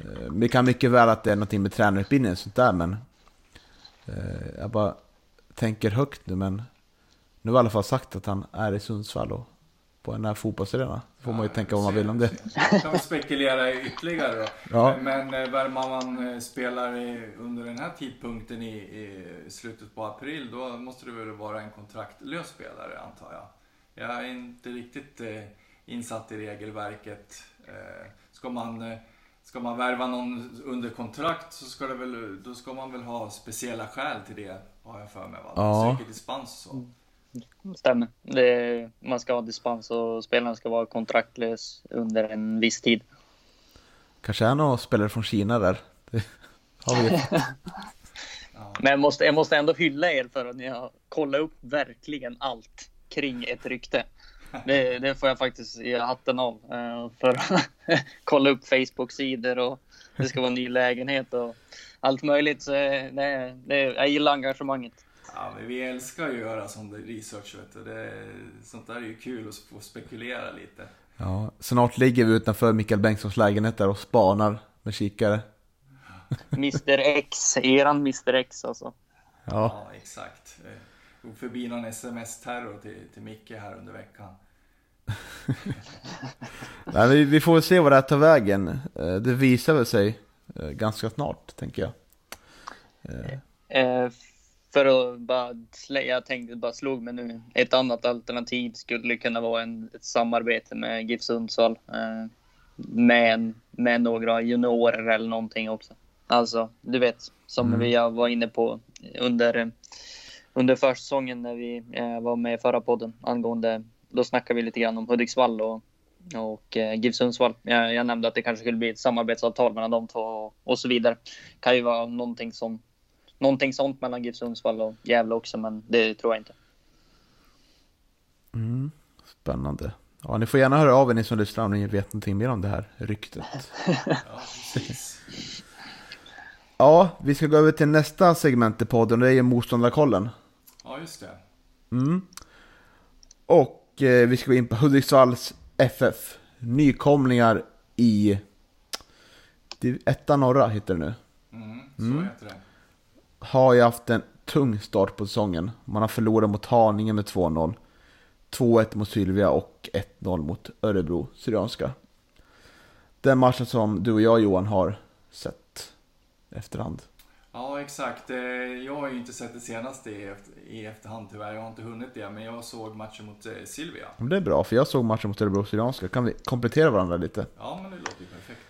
Eh, Det kan mycket väl att det är någonting med tränarutbildning och sånt där, men jag bara tänker högt nu, men nu har i alla fall sagt att han är i Sundsvall och på här fotbollsarena. Då får man ju tänka vad man vill om det. kan vi spekulera ytterligare då. Ja. Men eh, värmar man eh, spelar under den här tidpunkten i, i slutet på april, då måste det väl vara en kontraktlös spelare antar jag. Jag är inte riktigt eh, insatt i regelverket. Ska man Ska man värva någon under kontrakt så ska, det väl, då ska man väl ha speciella skäl till det, har jag för mig. Va? Ja. Söker dispens och så. Stämmer. Det, man ska ha dispens och spelaren ska vara kontraktlös under en viss tid. Kanske är någon spelare från Kina där. Det har vi Men jag måste, jag måste ändå hylla er för att ni har kollat upp verkligen allt kring ett rykte. Det, det får jag faktiskt ge hatten av. eh, För att kolla upp Facebook-sidor och det ska vara en ny lägenhet och allt möjligt. Så eh, det, det, jag gillar engagemanget. Ja, men vi älskar ju att göra sån research. Vet du. Det, sånt där är ju kul att få spekulera lite. Ja, snart ligger vi utanför Mikael Bengtssons lägenhet där och spanar med kikare. Mr X, eran Mr X alltså. Ja, Ja, exakt. Eh, Gå förbi någon sms-terror till, till Micke här under veckan. Nej, vi, vi får väl se vad det här tar vägen. Eh, Det visar väl sig eh, ganska snart, tänker jag. Eh, för att bara jag tänkte bara slog mig nu. Ett annat alternativ skulle kunna vara en, ett samarbete med GIF Sundsvall. Eh, med, med några juniorer eller någonting också. Alltså, du vet, som Mm. vi var inne på under, under försäsongen när vi eh, var med i förra podden angående, då snackade vi lite grann om Hudiksvall och, och eh, GIF Sundsvall. Jag, jag nämnde att det kanske skulle bli ett samarbetsavtal mellan de två och, och så vidare. Kan ju vara någonting som någonting sånt mellan GIF Sundsvall och Gävle också, men det tror jag inte. Spännande. Ja, ni får gärna höra av er ni som lyssnar om ni vet någonting mer om det här ryktet. Ja. Ja, vi ska gå över till nästa segment i podden, det är ju motståndarkollen. Ja, just det. Och eh, vi ska gå in på Hudiksvalls FF. Nykomlingar i etta norra heter det nu. Mm, så heter det. Har ju haft en tung start på säsongen. Man har förlorat mot Haninge med 2-0. 2-1 mot Sylvia och 1-0 mot Örebro Syrianska. Den matchen som du och jag Johan har sett efterhand. Ja, exakt. Eh, Jag har ju inte sett det senaste i, efter, i efterhand tyvärr. Jag har inte hunnit det, men jag såg matchen mot eh, Silvia. Men Det är bra, för jag såg matchen mot Örebro Syrianska. Kan vi komplettera varandra lite? Ja, men det låter ju perfekt.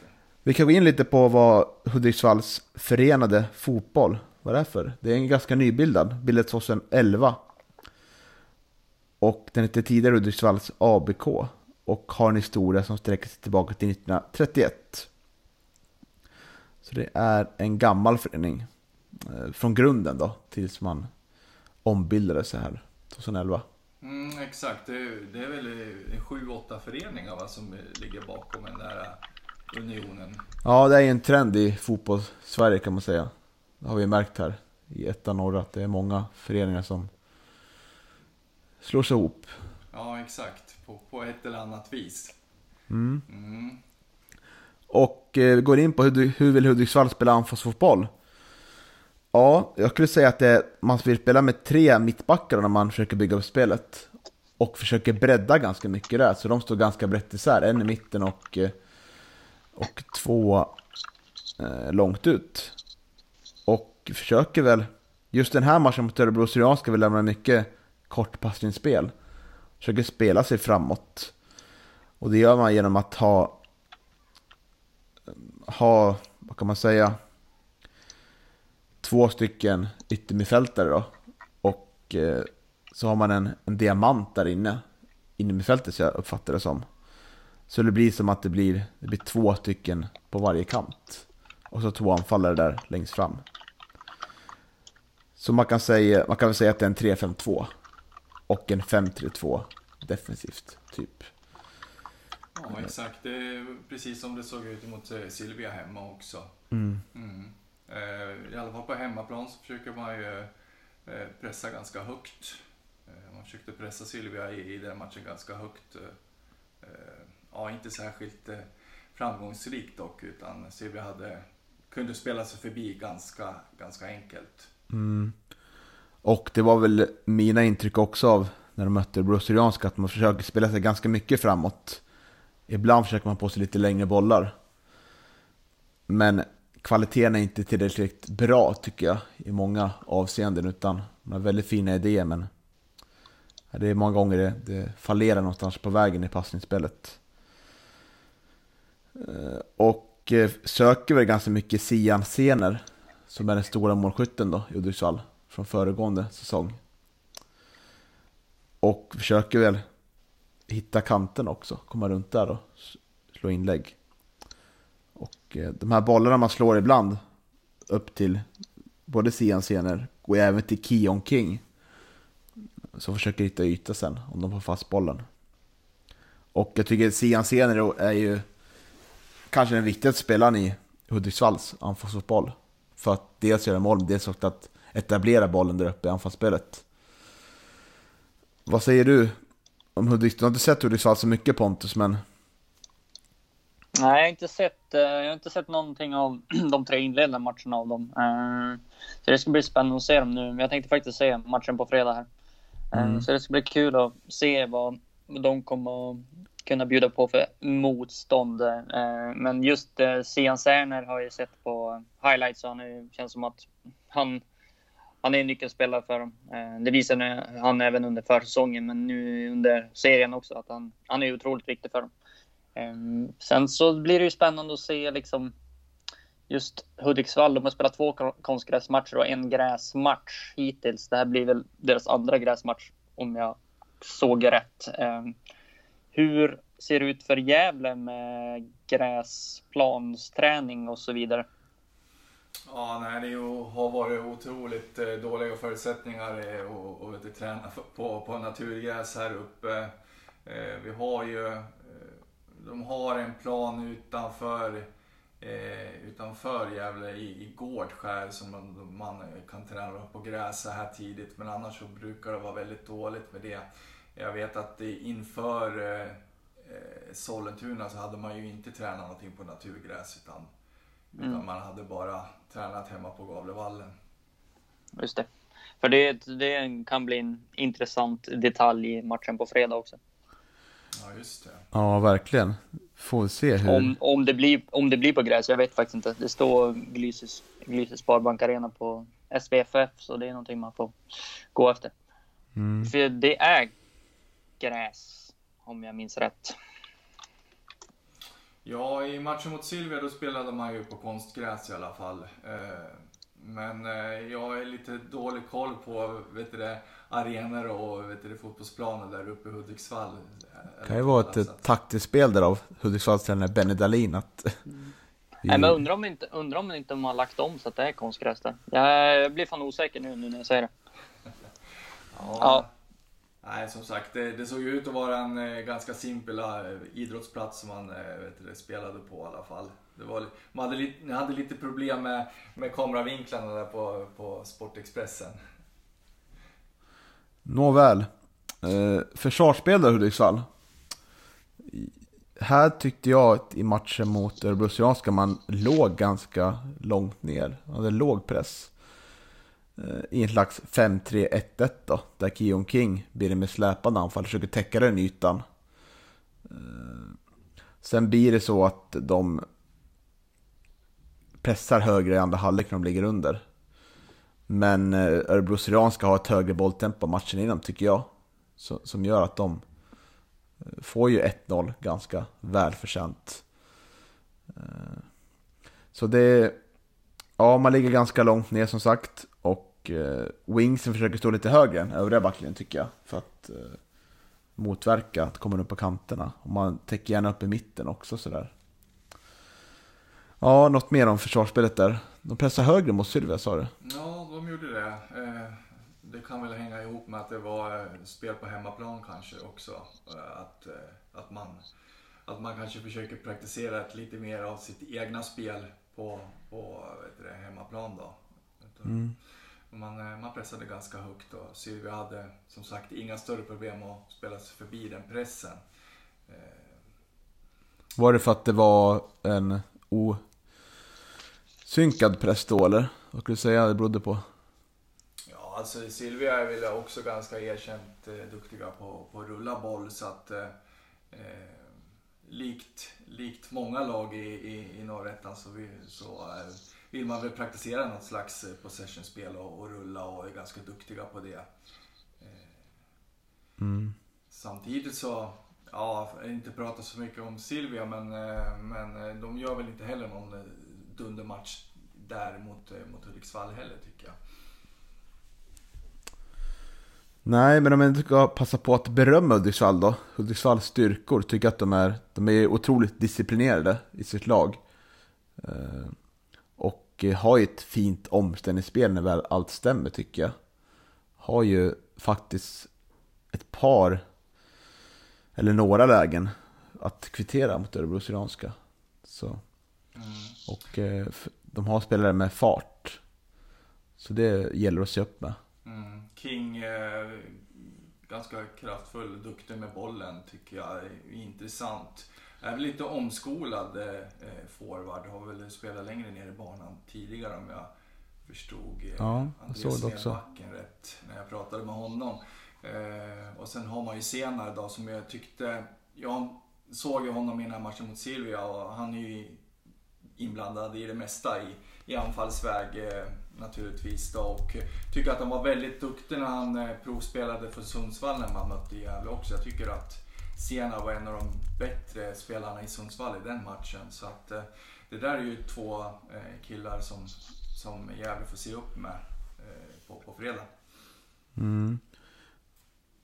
Vi kan gå in lite på vad Hudiksvalls förenade fotboll, vad det är för. Det är en ganska nybildad, bildades 2011. Och den heter tidigare Hudiksvalls ABK och har en historia som sträcker sig tillbaka till 1931. Så det är en gammal förening eh, från grunden då, tills man ombildade sig här 2011. Mm, exakt. Det, är- det är väl eh, sju, åtta föreningar va, som eh, ligger bakom den där unionen. Ja, det är ju en trend i fotbolls-Sverige kan man säga. Det har vi märkt här i ettan norra, att det är många föreningar som slår sig ihop. Ja, exakt. På, på ett eller annat vis. Mm. Mm. Och eh, går in på hur, hur vill Hudiksvall spela anfallsfotboll? Ja, jag skulle säga att det, man vill spela med tre mittbackar när man försöker bygga upp spelet. Och försöker bredda ganska mycket där, så de står ganska brett isär. En i mitten och, eh, och två eh, långt ut. Försöker väl, just den här matchen mot Örebro Syrianska vill lämna mycket kortpassningsspel. Försöker spela sig framåt. Och det gör man genom att ha ha, vad kan man säga, två stycken yttermittfältare då. Och eh, så har man en, en diamant där inne, innermittfältet så jag uppfattar det som. Så det blir som att det blir, det blir två stycken på varje kant. Och så två anfallare där längst fram. Så man kan säga, man kan väl säga att det är en 3-5-2. Och en 5-3-2 defensivt, typ. Ja, exakt. Det är precis som det såg ut mot eh, Silvia hemma också. Mm. Mm. Eh, I alla fall på hemmaplan så försöker man ju eh, pressa ganska högt. Man försökte pressa Silvia i, den matchen ganska högt. Ja, inte särskilt framgångsrikt dock, utan Silvia hade, kunde spela sig förbi ganska, ganska enkelt. Och det var väl mina intryck också av när de mötte Brasilianska att man försöker spela sig ganska mycket framåt. Ibland försöker man på sig lite längre bollar. Men kvaliteten är inte tillräckligt bra tycker jag i många avseenden utan man har väldigt fina idéer men det är många gånger det, det fallerar någonstans på vägen i passningsspelet. Eh, och eh, söker väl ganska mycket Sian-scener som är den stora målskytten då i Hudiksvall från föregående säsong. Och försöker väl hitta kanten också, komma runt där och slå inlägg. Och eh, de här bollarna man slår ibland upp till både Sian Sener och även till Kion King. Som försöker hitta yta sen om de får fast bollen. Och jag tycker Sian Sener är ju kanske den viktigaste spelaren i Hudiksvalls anfallsfotboll. För att dels göra mål, men dels också att etablera bollen där uppe i anfallsspelet. Vad säger du om Hudik? Du har inte sett Hudiksvall så mycket Pontus, men... Nej, jag har inte sett, eh, jag har inte sett någonting av de tre inledande matcherna av dem. Eh, så det ska bli spännande att se dem nu. Jag tänkte faktiskt se matchen på fredag här. Eh, Mm. Så det ska bli kul att se vad de kommer att kunna bjuda på för motstånd. Eh, Men just eh, Sian Serner har jag sett på highlights och han är, känns som att han, han är en nyckelspelare för dem. Eh, Det visade han även under försäsongen, men nu under serien också att han, han är otroligt viktig för dem. Eh, sen så blir det ju spännande att se liksom just Hudiksvall. De har spelat två konstgräsmatcher och en gräsmatch hittills. Det här blir väl deras andra gräsmatch om jag såg rätt. Eh, hur ser det ut för Gävle med gräsplansträning och så vidare? Ja, nej, det har varit otroligt eh, dåliga förutsättningar eh, att träna på, på naturgräs här uppe. Eh, vi har ju, de har en plan utanför, utanför Gävle i, i Gårdskär som man, man kan träna på gräs så här tidigt. Men annars så brukar det vara väldigt dåligt med det. Jag vet att det inför eh, eh, Sollentuna så hade man ju inte tränat någonting på naturgräs utan utan Mm. man hade bara tränat hemma på Gavlevallen. Just det. För det, det kan bli en intressant detalj i matchen på fredag också. Ja, just det. Ja, verkligen. Får vi se hur... Om, om, det blir, om det blir på gräs, jag vet faktiskt inte. Det står Glysis, Glysis Sparbank Arena på SVFF, så det är någonting man får gå efter. Mm. För det är gräs, om jag minns rätt. Ja, i matchen mot Silvia då spelade man ju på konstgräs i alla fall. Eh, Men eh, jag är lite dålig koll på vet du det, arenor och vet du det, fotbollsplaner där uppe i Hudiksvall. Det kan ju vara ett Så eh, att- taktiskt spel där av Hudiksvalls tränare Benny Dahlin att... vi- Nej, men undrar om, inte, undrar om inte de har lagt om så att det är konstgräs där. Jag, jag blir fan osäker nu, nu när jag säger det. Ja. Ja. Nej, som sagt, det, det såg ju ut att vara en eh, ganska simpel eh, idrottsplats som man eh, vet du, spelade på i alla fall. Det var, man hade, lite, hade lite problem med, med kameravinklarna där på, på Sportexpressen. Nåväl. Eh, försvarsspel Hudiksvall. Här tyckte jag att i matchen mot Örebro Syrianska man låg ganska långt ner. Man hade låg press. Eh, I en slags 5-3-1-1 då. Där Kion King blir det med släpande anfall. Försöker täcka den ytan. Eh, sen blir det så att de pressar högre i andra halvlek när de ligger under. Men eh, Örebro Syrian ska ha ett högre bolltempo matchen innan tycker jag. Som gör att de får ju 1-0 ganska välförtjänt. Så det... Ja, man ligger ganska långt ner som sagt. Och eh, Wingsen försöker stå lite högre än övriga backlinjen tycker jag. För att eh, motverka att komma upp på kanterna. Och man täcker gärna upp i mitten också sådär. Ja, något mer om försvarsspelet där. De pressar högre mot Sylvia sa du? Ja, de gjorde det. Eh, Det kan väl hänga ihop med att det var eh, spel på hemmaplan kanske också. Eh, Att, att, man, att man kanske försöker praktisera ett lite mer av sitt egna spel på, på vet du hemmaplan då. Mm. Man, eh, man pressade ganska högt och Sylvia hade som sagt inga större problem att spela sig förbi den pressen. Eh, Var det för att det var en osynkad press då eller? Vad skulle du säga det berodde på? Ja, alltså Silvia är väl också ganska erkänt eh, duktiga på, på att rulla boll så att eh, likt, likt många lag i, i, i norrettan så, vi, så eh, vill man väl praktisera något slags eh, possessionspel och, och rulla och är ganska duktiga på det. Mm. Samtidigt så, ja, jag inte pratat så mycket om Silvia men, eh, men eh, de gör väl inte heller någon eh, dundermatch där mot, eh, mot Hudiksvall heller tycker jag. Nej, men om jag ska passa på att berömma Hudiksvall då. Hudiksvalls styrkor tycker att de är, de är otroligt disciplinerade i sitt lag. Och eh, har ju ett fint omställningsspel när väl allt stämmer tycker jag. Har ju faktiskt ett par, eller några lägen att kvittera mot Örebro Syrianska. Så. Och eh, de har spelare med fart. Så det gäller att se upp med. Mm. King, eh, ganska kraftfull, duktig med bollen tycker jag. Intressant. Är väl lite omskolad eh, forward. Har väl spelat längre ner i banan tidigare om jag förstod eh, Ja, Andreas också. Smedbacken rätt när jag pratade med honom. Eh, och sen har man ju senare då som jag tyckte, jag såg ju honom i den här matchen mot Silvia och han är ju inblandad i det mesta i, i anfallsväg eh, naturligtvis då och tycker att han var väldigt duktig när han eh, provspelade för Sundsvall när man mötte Gävle också. Jag tycker att Sena var en av de bättre spelarna i Sundsvall i den matchen så att eh, det där är ju två eh, killar som, som Gävle får se upp med eh, på, på fredag. Mm.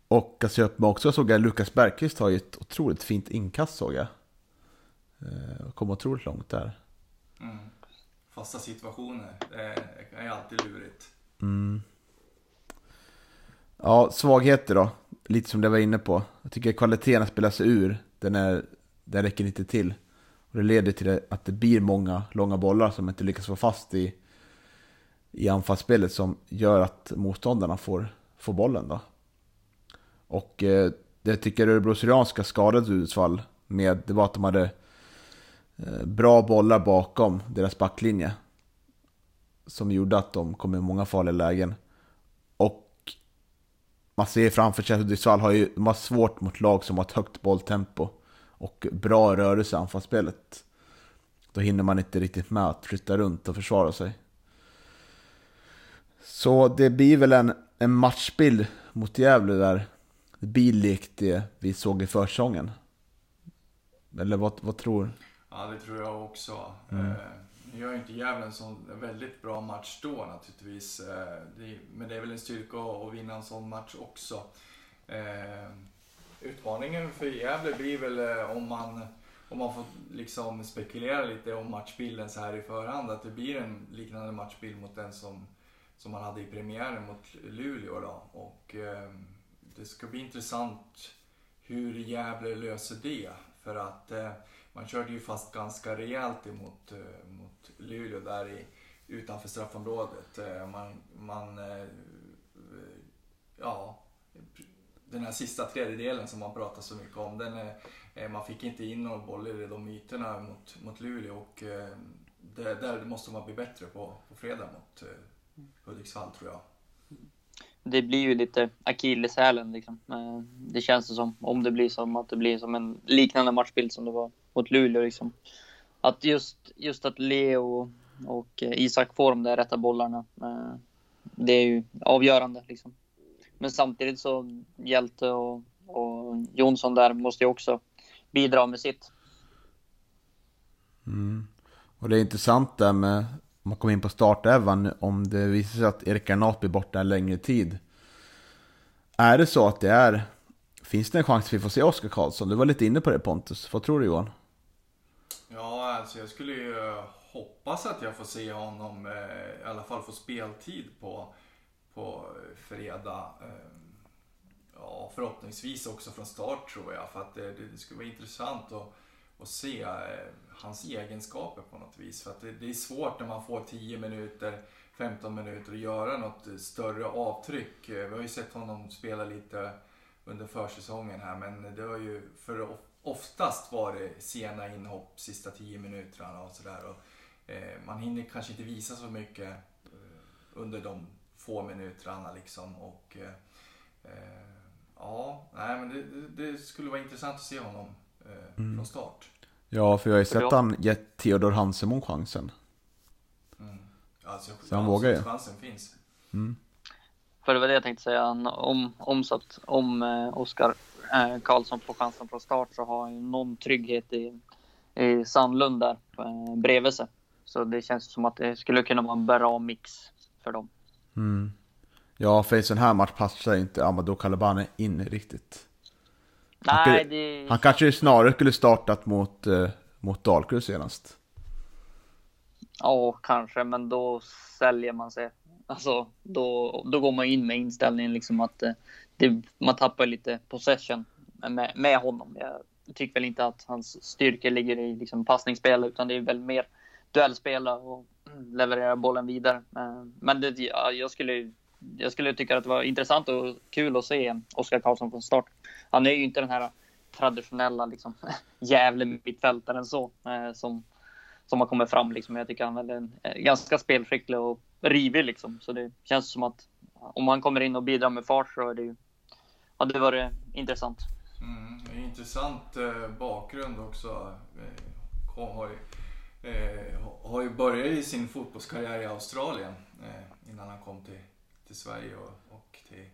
Och att se upp med också såg jag Lukas Bergqvist har ju ett otroligt fint inkast såg jag. Kom otroligt långt där. Mm. Fasta situationer, det är alltid lurigt. Mm. Ja, svagheter då. Lite som det var inne på. Jag tycker kvaliteten att spela sig ur, den, är, den räcker inte till. Och det leder till att det blir många långa bollar som inte lyckas få fast i, i anfallsspelet som gör att motståndarna får, får bollen då. Och eh, det tycker Örebro Syrianska skadade utfall med, det var att de hade eh, bra bollar bakom deras backlinje. Som gjorde att de kom i många farliga lägen. Man ser framför sig att Hudiksvall har ju de har svårt mot lag som har ett högt bolltempo och bra rörelse i anfallsspelet. Då hinner man inte riktigt med att flytta runt och försvara sig. Så det blir väl en, en matchbild mot Gävle där det blir likt det vi såg i försäsongen. Eller vad, vad tror Ja, det tror jag också. Mm. Eh, gör ju inte Gävle en sån väldigt bra match då naturligtvis. Eh, men det är väl en styrka att vinna en sån match också. Eh, utmaningen för Gävle blir väl eh, om man, om man får liksom spekulera lite om matchbilden så här i förhand. Att det blir en liknande matchbild mot den som, som man hade i premiären mot Luleå. Då. Och, ehm, det ska bli intressant hur Gävle löser det. För att man körde ju fast ganska rejält emot mot mot Luleå där i, utanför straffområdet. Eh, man, man eh, ja, den här sista tredjedelen som man pratar så mycket om, den, eh, man fick inte in några bollar i de ytorna mot, mot Luleå och det, där måste man bli bättre på, på fredag mot Hudiksvall tror jag. Det blir ju lite akilleshälen liksom. Det känns det som, om det blir som att det blir som en liknande matchbild som det var mot Luleå liksom. Att just, just att Leo och eh, Isak får de där rätta bollarna, eh, det är ju avgörande liksom. Men samtidigt så Hjälte och, och Jonsson där måste ju också bidra med sitt. Mm. Och det är intressant där med, om man kommer in på startelvan, om det visar sig att Erik Arnath blir borta en längre tid. Är det så att det är, finns det en chans att vi får se Oskar Karlsson? Du var lite inne på det Pontus, vad tror du Johan? Ja, alltså jag skulle ju eh, hoppas att jag får se honom eh, i alla fall få speltid på, på eh, fredag. Ja, förhoppningsvis också från start tror jag. För att det, det skulle vara intressant att, att se hans egenskaper på något vis. För att det, det är svårt när man får 10 minuter, 15 minuter att göra något större avtryck. Vi har ju sett honom spela lite under försäsongen här men det har ju för of- oftast varit sena inhopp sista 10 minuterna och sådär. Eh, man hinner kanske inte visa så mycket eh, under de få minuterna liksom. Och, eh, eh, ja, nej men det, det, det skulle vara intressant att se honom eh, från start. Ja, för jag har ju sett Ja. han gett Theodor Hansemon chansen. Mm. Alltså, Så han vågar ju. Chansen finns. För det var det jag tänkte säga. Om, om, att, om eh, Oskar eh, Karlsson får chansen från start så har han någon trygghet i, i Sandlund där eh, bredvid sig. Så det känns som att det skulle kunna vara en bra mix för dem. Mm. Ja, för i en sån här match passar inte Amadou Kalabane in riktigt. Han Nej, skulle- det... Han kanske snarare skulle startat mot, eh, mot Dalkurd senast. Ja, kanske, men då säljer man sig. Alltså, då, då går man in med inställningen liksom att eh, det, man tappar lite possession med, med honom. Jag tycker väl inte att hans styrka ligger i liksom passningsspel, utan det är väl mer duellspel och mm, leverera bollen vidare. Eh, men det, ja, jag, skulle, jag skulle tycka att det var intressant och kul att se Oskar Karlsson från start. Han är ju inte den här traditionella liksom, jävla mittfältaren så eh, som, som har kommit fram. Liksom. Jag tycker han är en, eh, ganska spelskicklig och rivig liksom. Så det känns som att om han kommer in och bidrar med fart så är det ju, ja, det var intressant. Mm, intressant eh, bakgrund också. Eh, har, ju, eh, har ju börjat i sin fotbollskarriär i Australien eh, innan han kom till, till Sverige och, och till,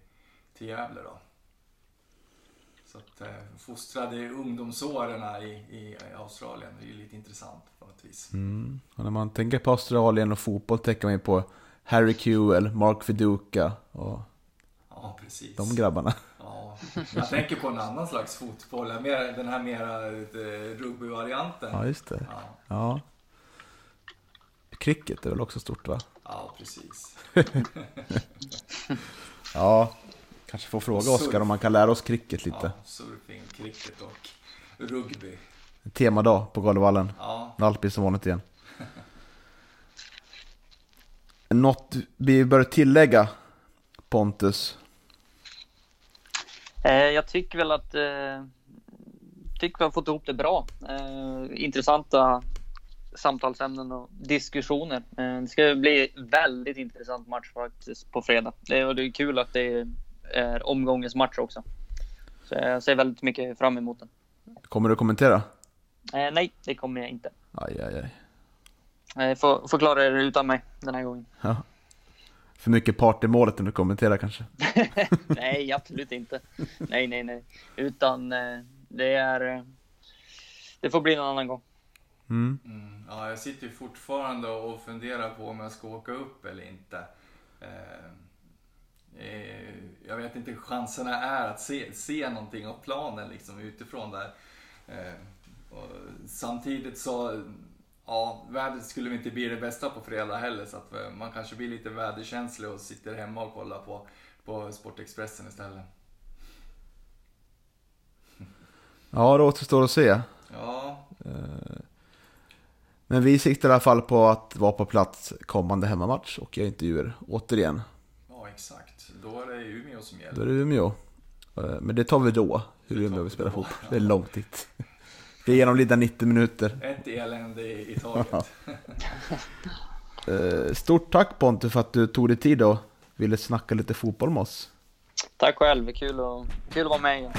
till Gävle. Då. Så att eh, fostrade i ungdomsåren i, i Australien, det är ju lite intressant på något vis. Mm. Och när man tänker på Australien och fotboll tänker man ju på Harry Kewell, Mark Viduka och ja, precis. de grabbarna. Ja, jag tänker på en annan slags fotboll, den här mera eh, rugbyvarianten. Ja, just det. Ja. ja. Cricket är väl också stort va? Ja, precis. ja, kanske får fråga Oskar om man kan lära oss cricket lite. Ja, surfing, cricket och rugby. Temadag på Galevallen. Ja. Blir som vanligt igen. Något vi bör tillägga Pontus? Eh, jag tycker väl att eh, tycker vi har fått ihop det bra. Eh, intressanta samtalsämnen och diskussioner. Det ska bli väldigt intressant match faktiskt på fredag. Det, och det är kul att det är omgångens match också. Så jag ser väldigt mycket fram emot den. Kommer du kommentera? Nej, det kommer jag inte. Aj, aj, aj. Jag får, får klara det utan mig den här gången. Ja. För mycket part i målet när du kommenterar kanske? nej, absolut inte. Nej, nej, nej. Utan eh, det är... Eh, det får bli någon annan gång. Mm. Mm. Ja, jag sitter ju fortfarande och funderar på om jag ska åka upp eller inte. Eh, jag vet inte hur chanserna är att se, se någonting av planen liksom utifrån där. samtidigt så ja, vädret skulle inte bli det bästa på fredag heller så att eh, man kanske blir lite väderkänslig och sitter hemma och kollar på, på Sportexpressen istället. Ja, det återstår att se. Ja. Eh, men vi siktar i alla fall på att vara på plats kommande hemmamatch och göra intervjuer återigen. Ja, exakt. Då är det Umeå som gäller. Då är det Umeå. Eh, men det tar vi då, hur Umeå vill spela fotboll. Det är långt är genomlidda 90 minuter. Ett elände i taget. Eh, stort tack Pontus för att du tog dig tid och ville snacka lite fotboll med oss. Tack själv, kul att, kul att vara med igen.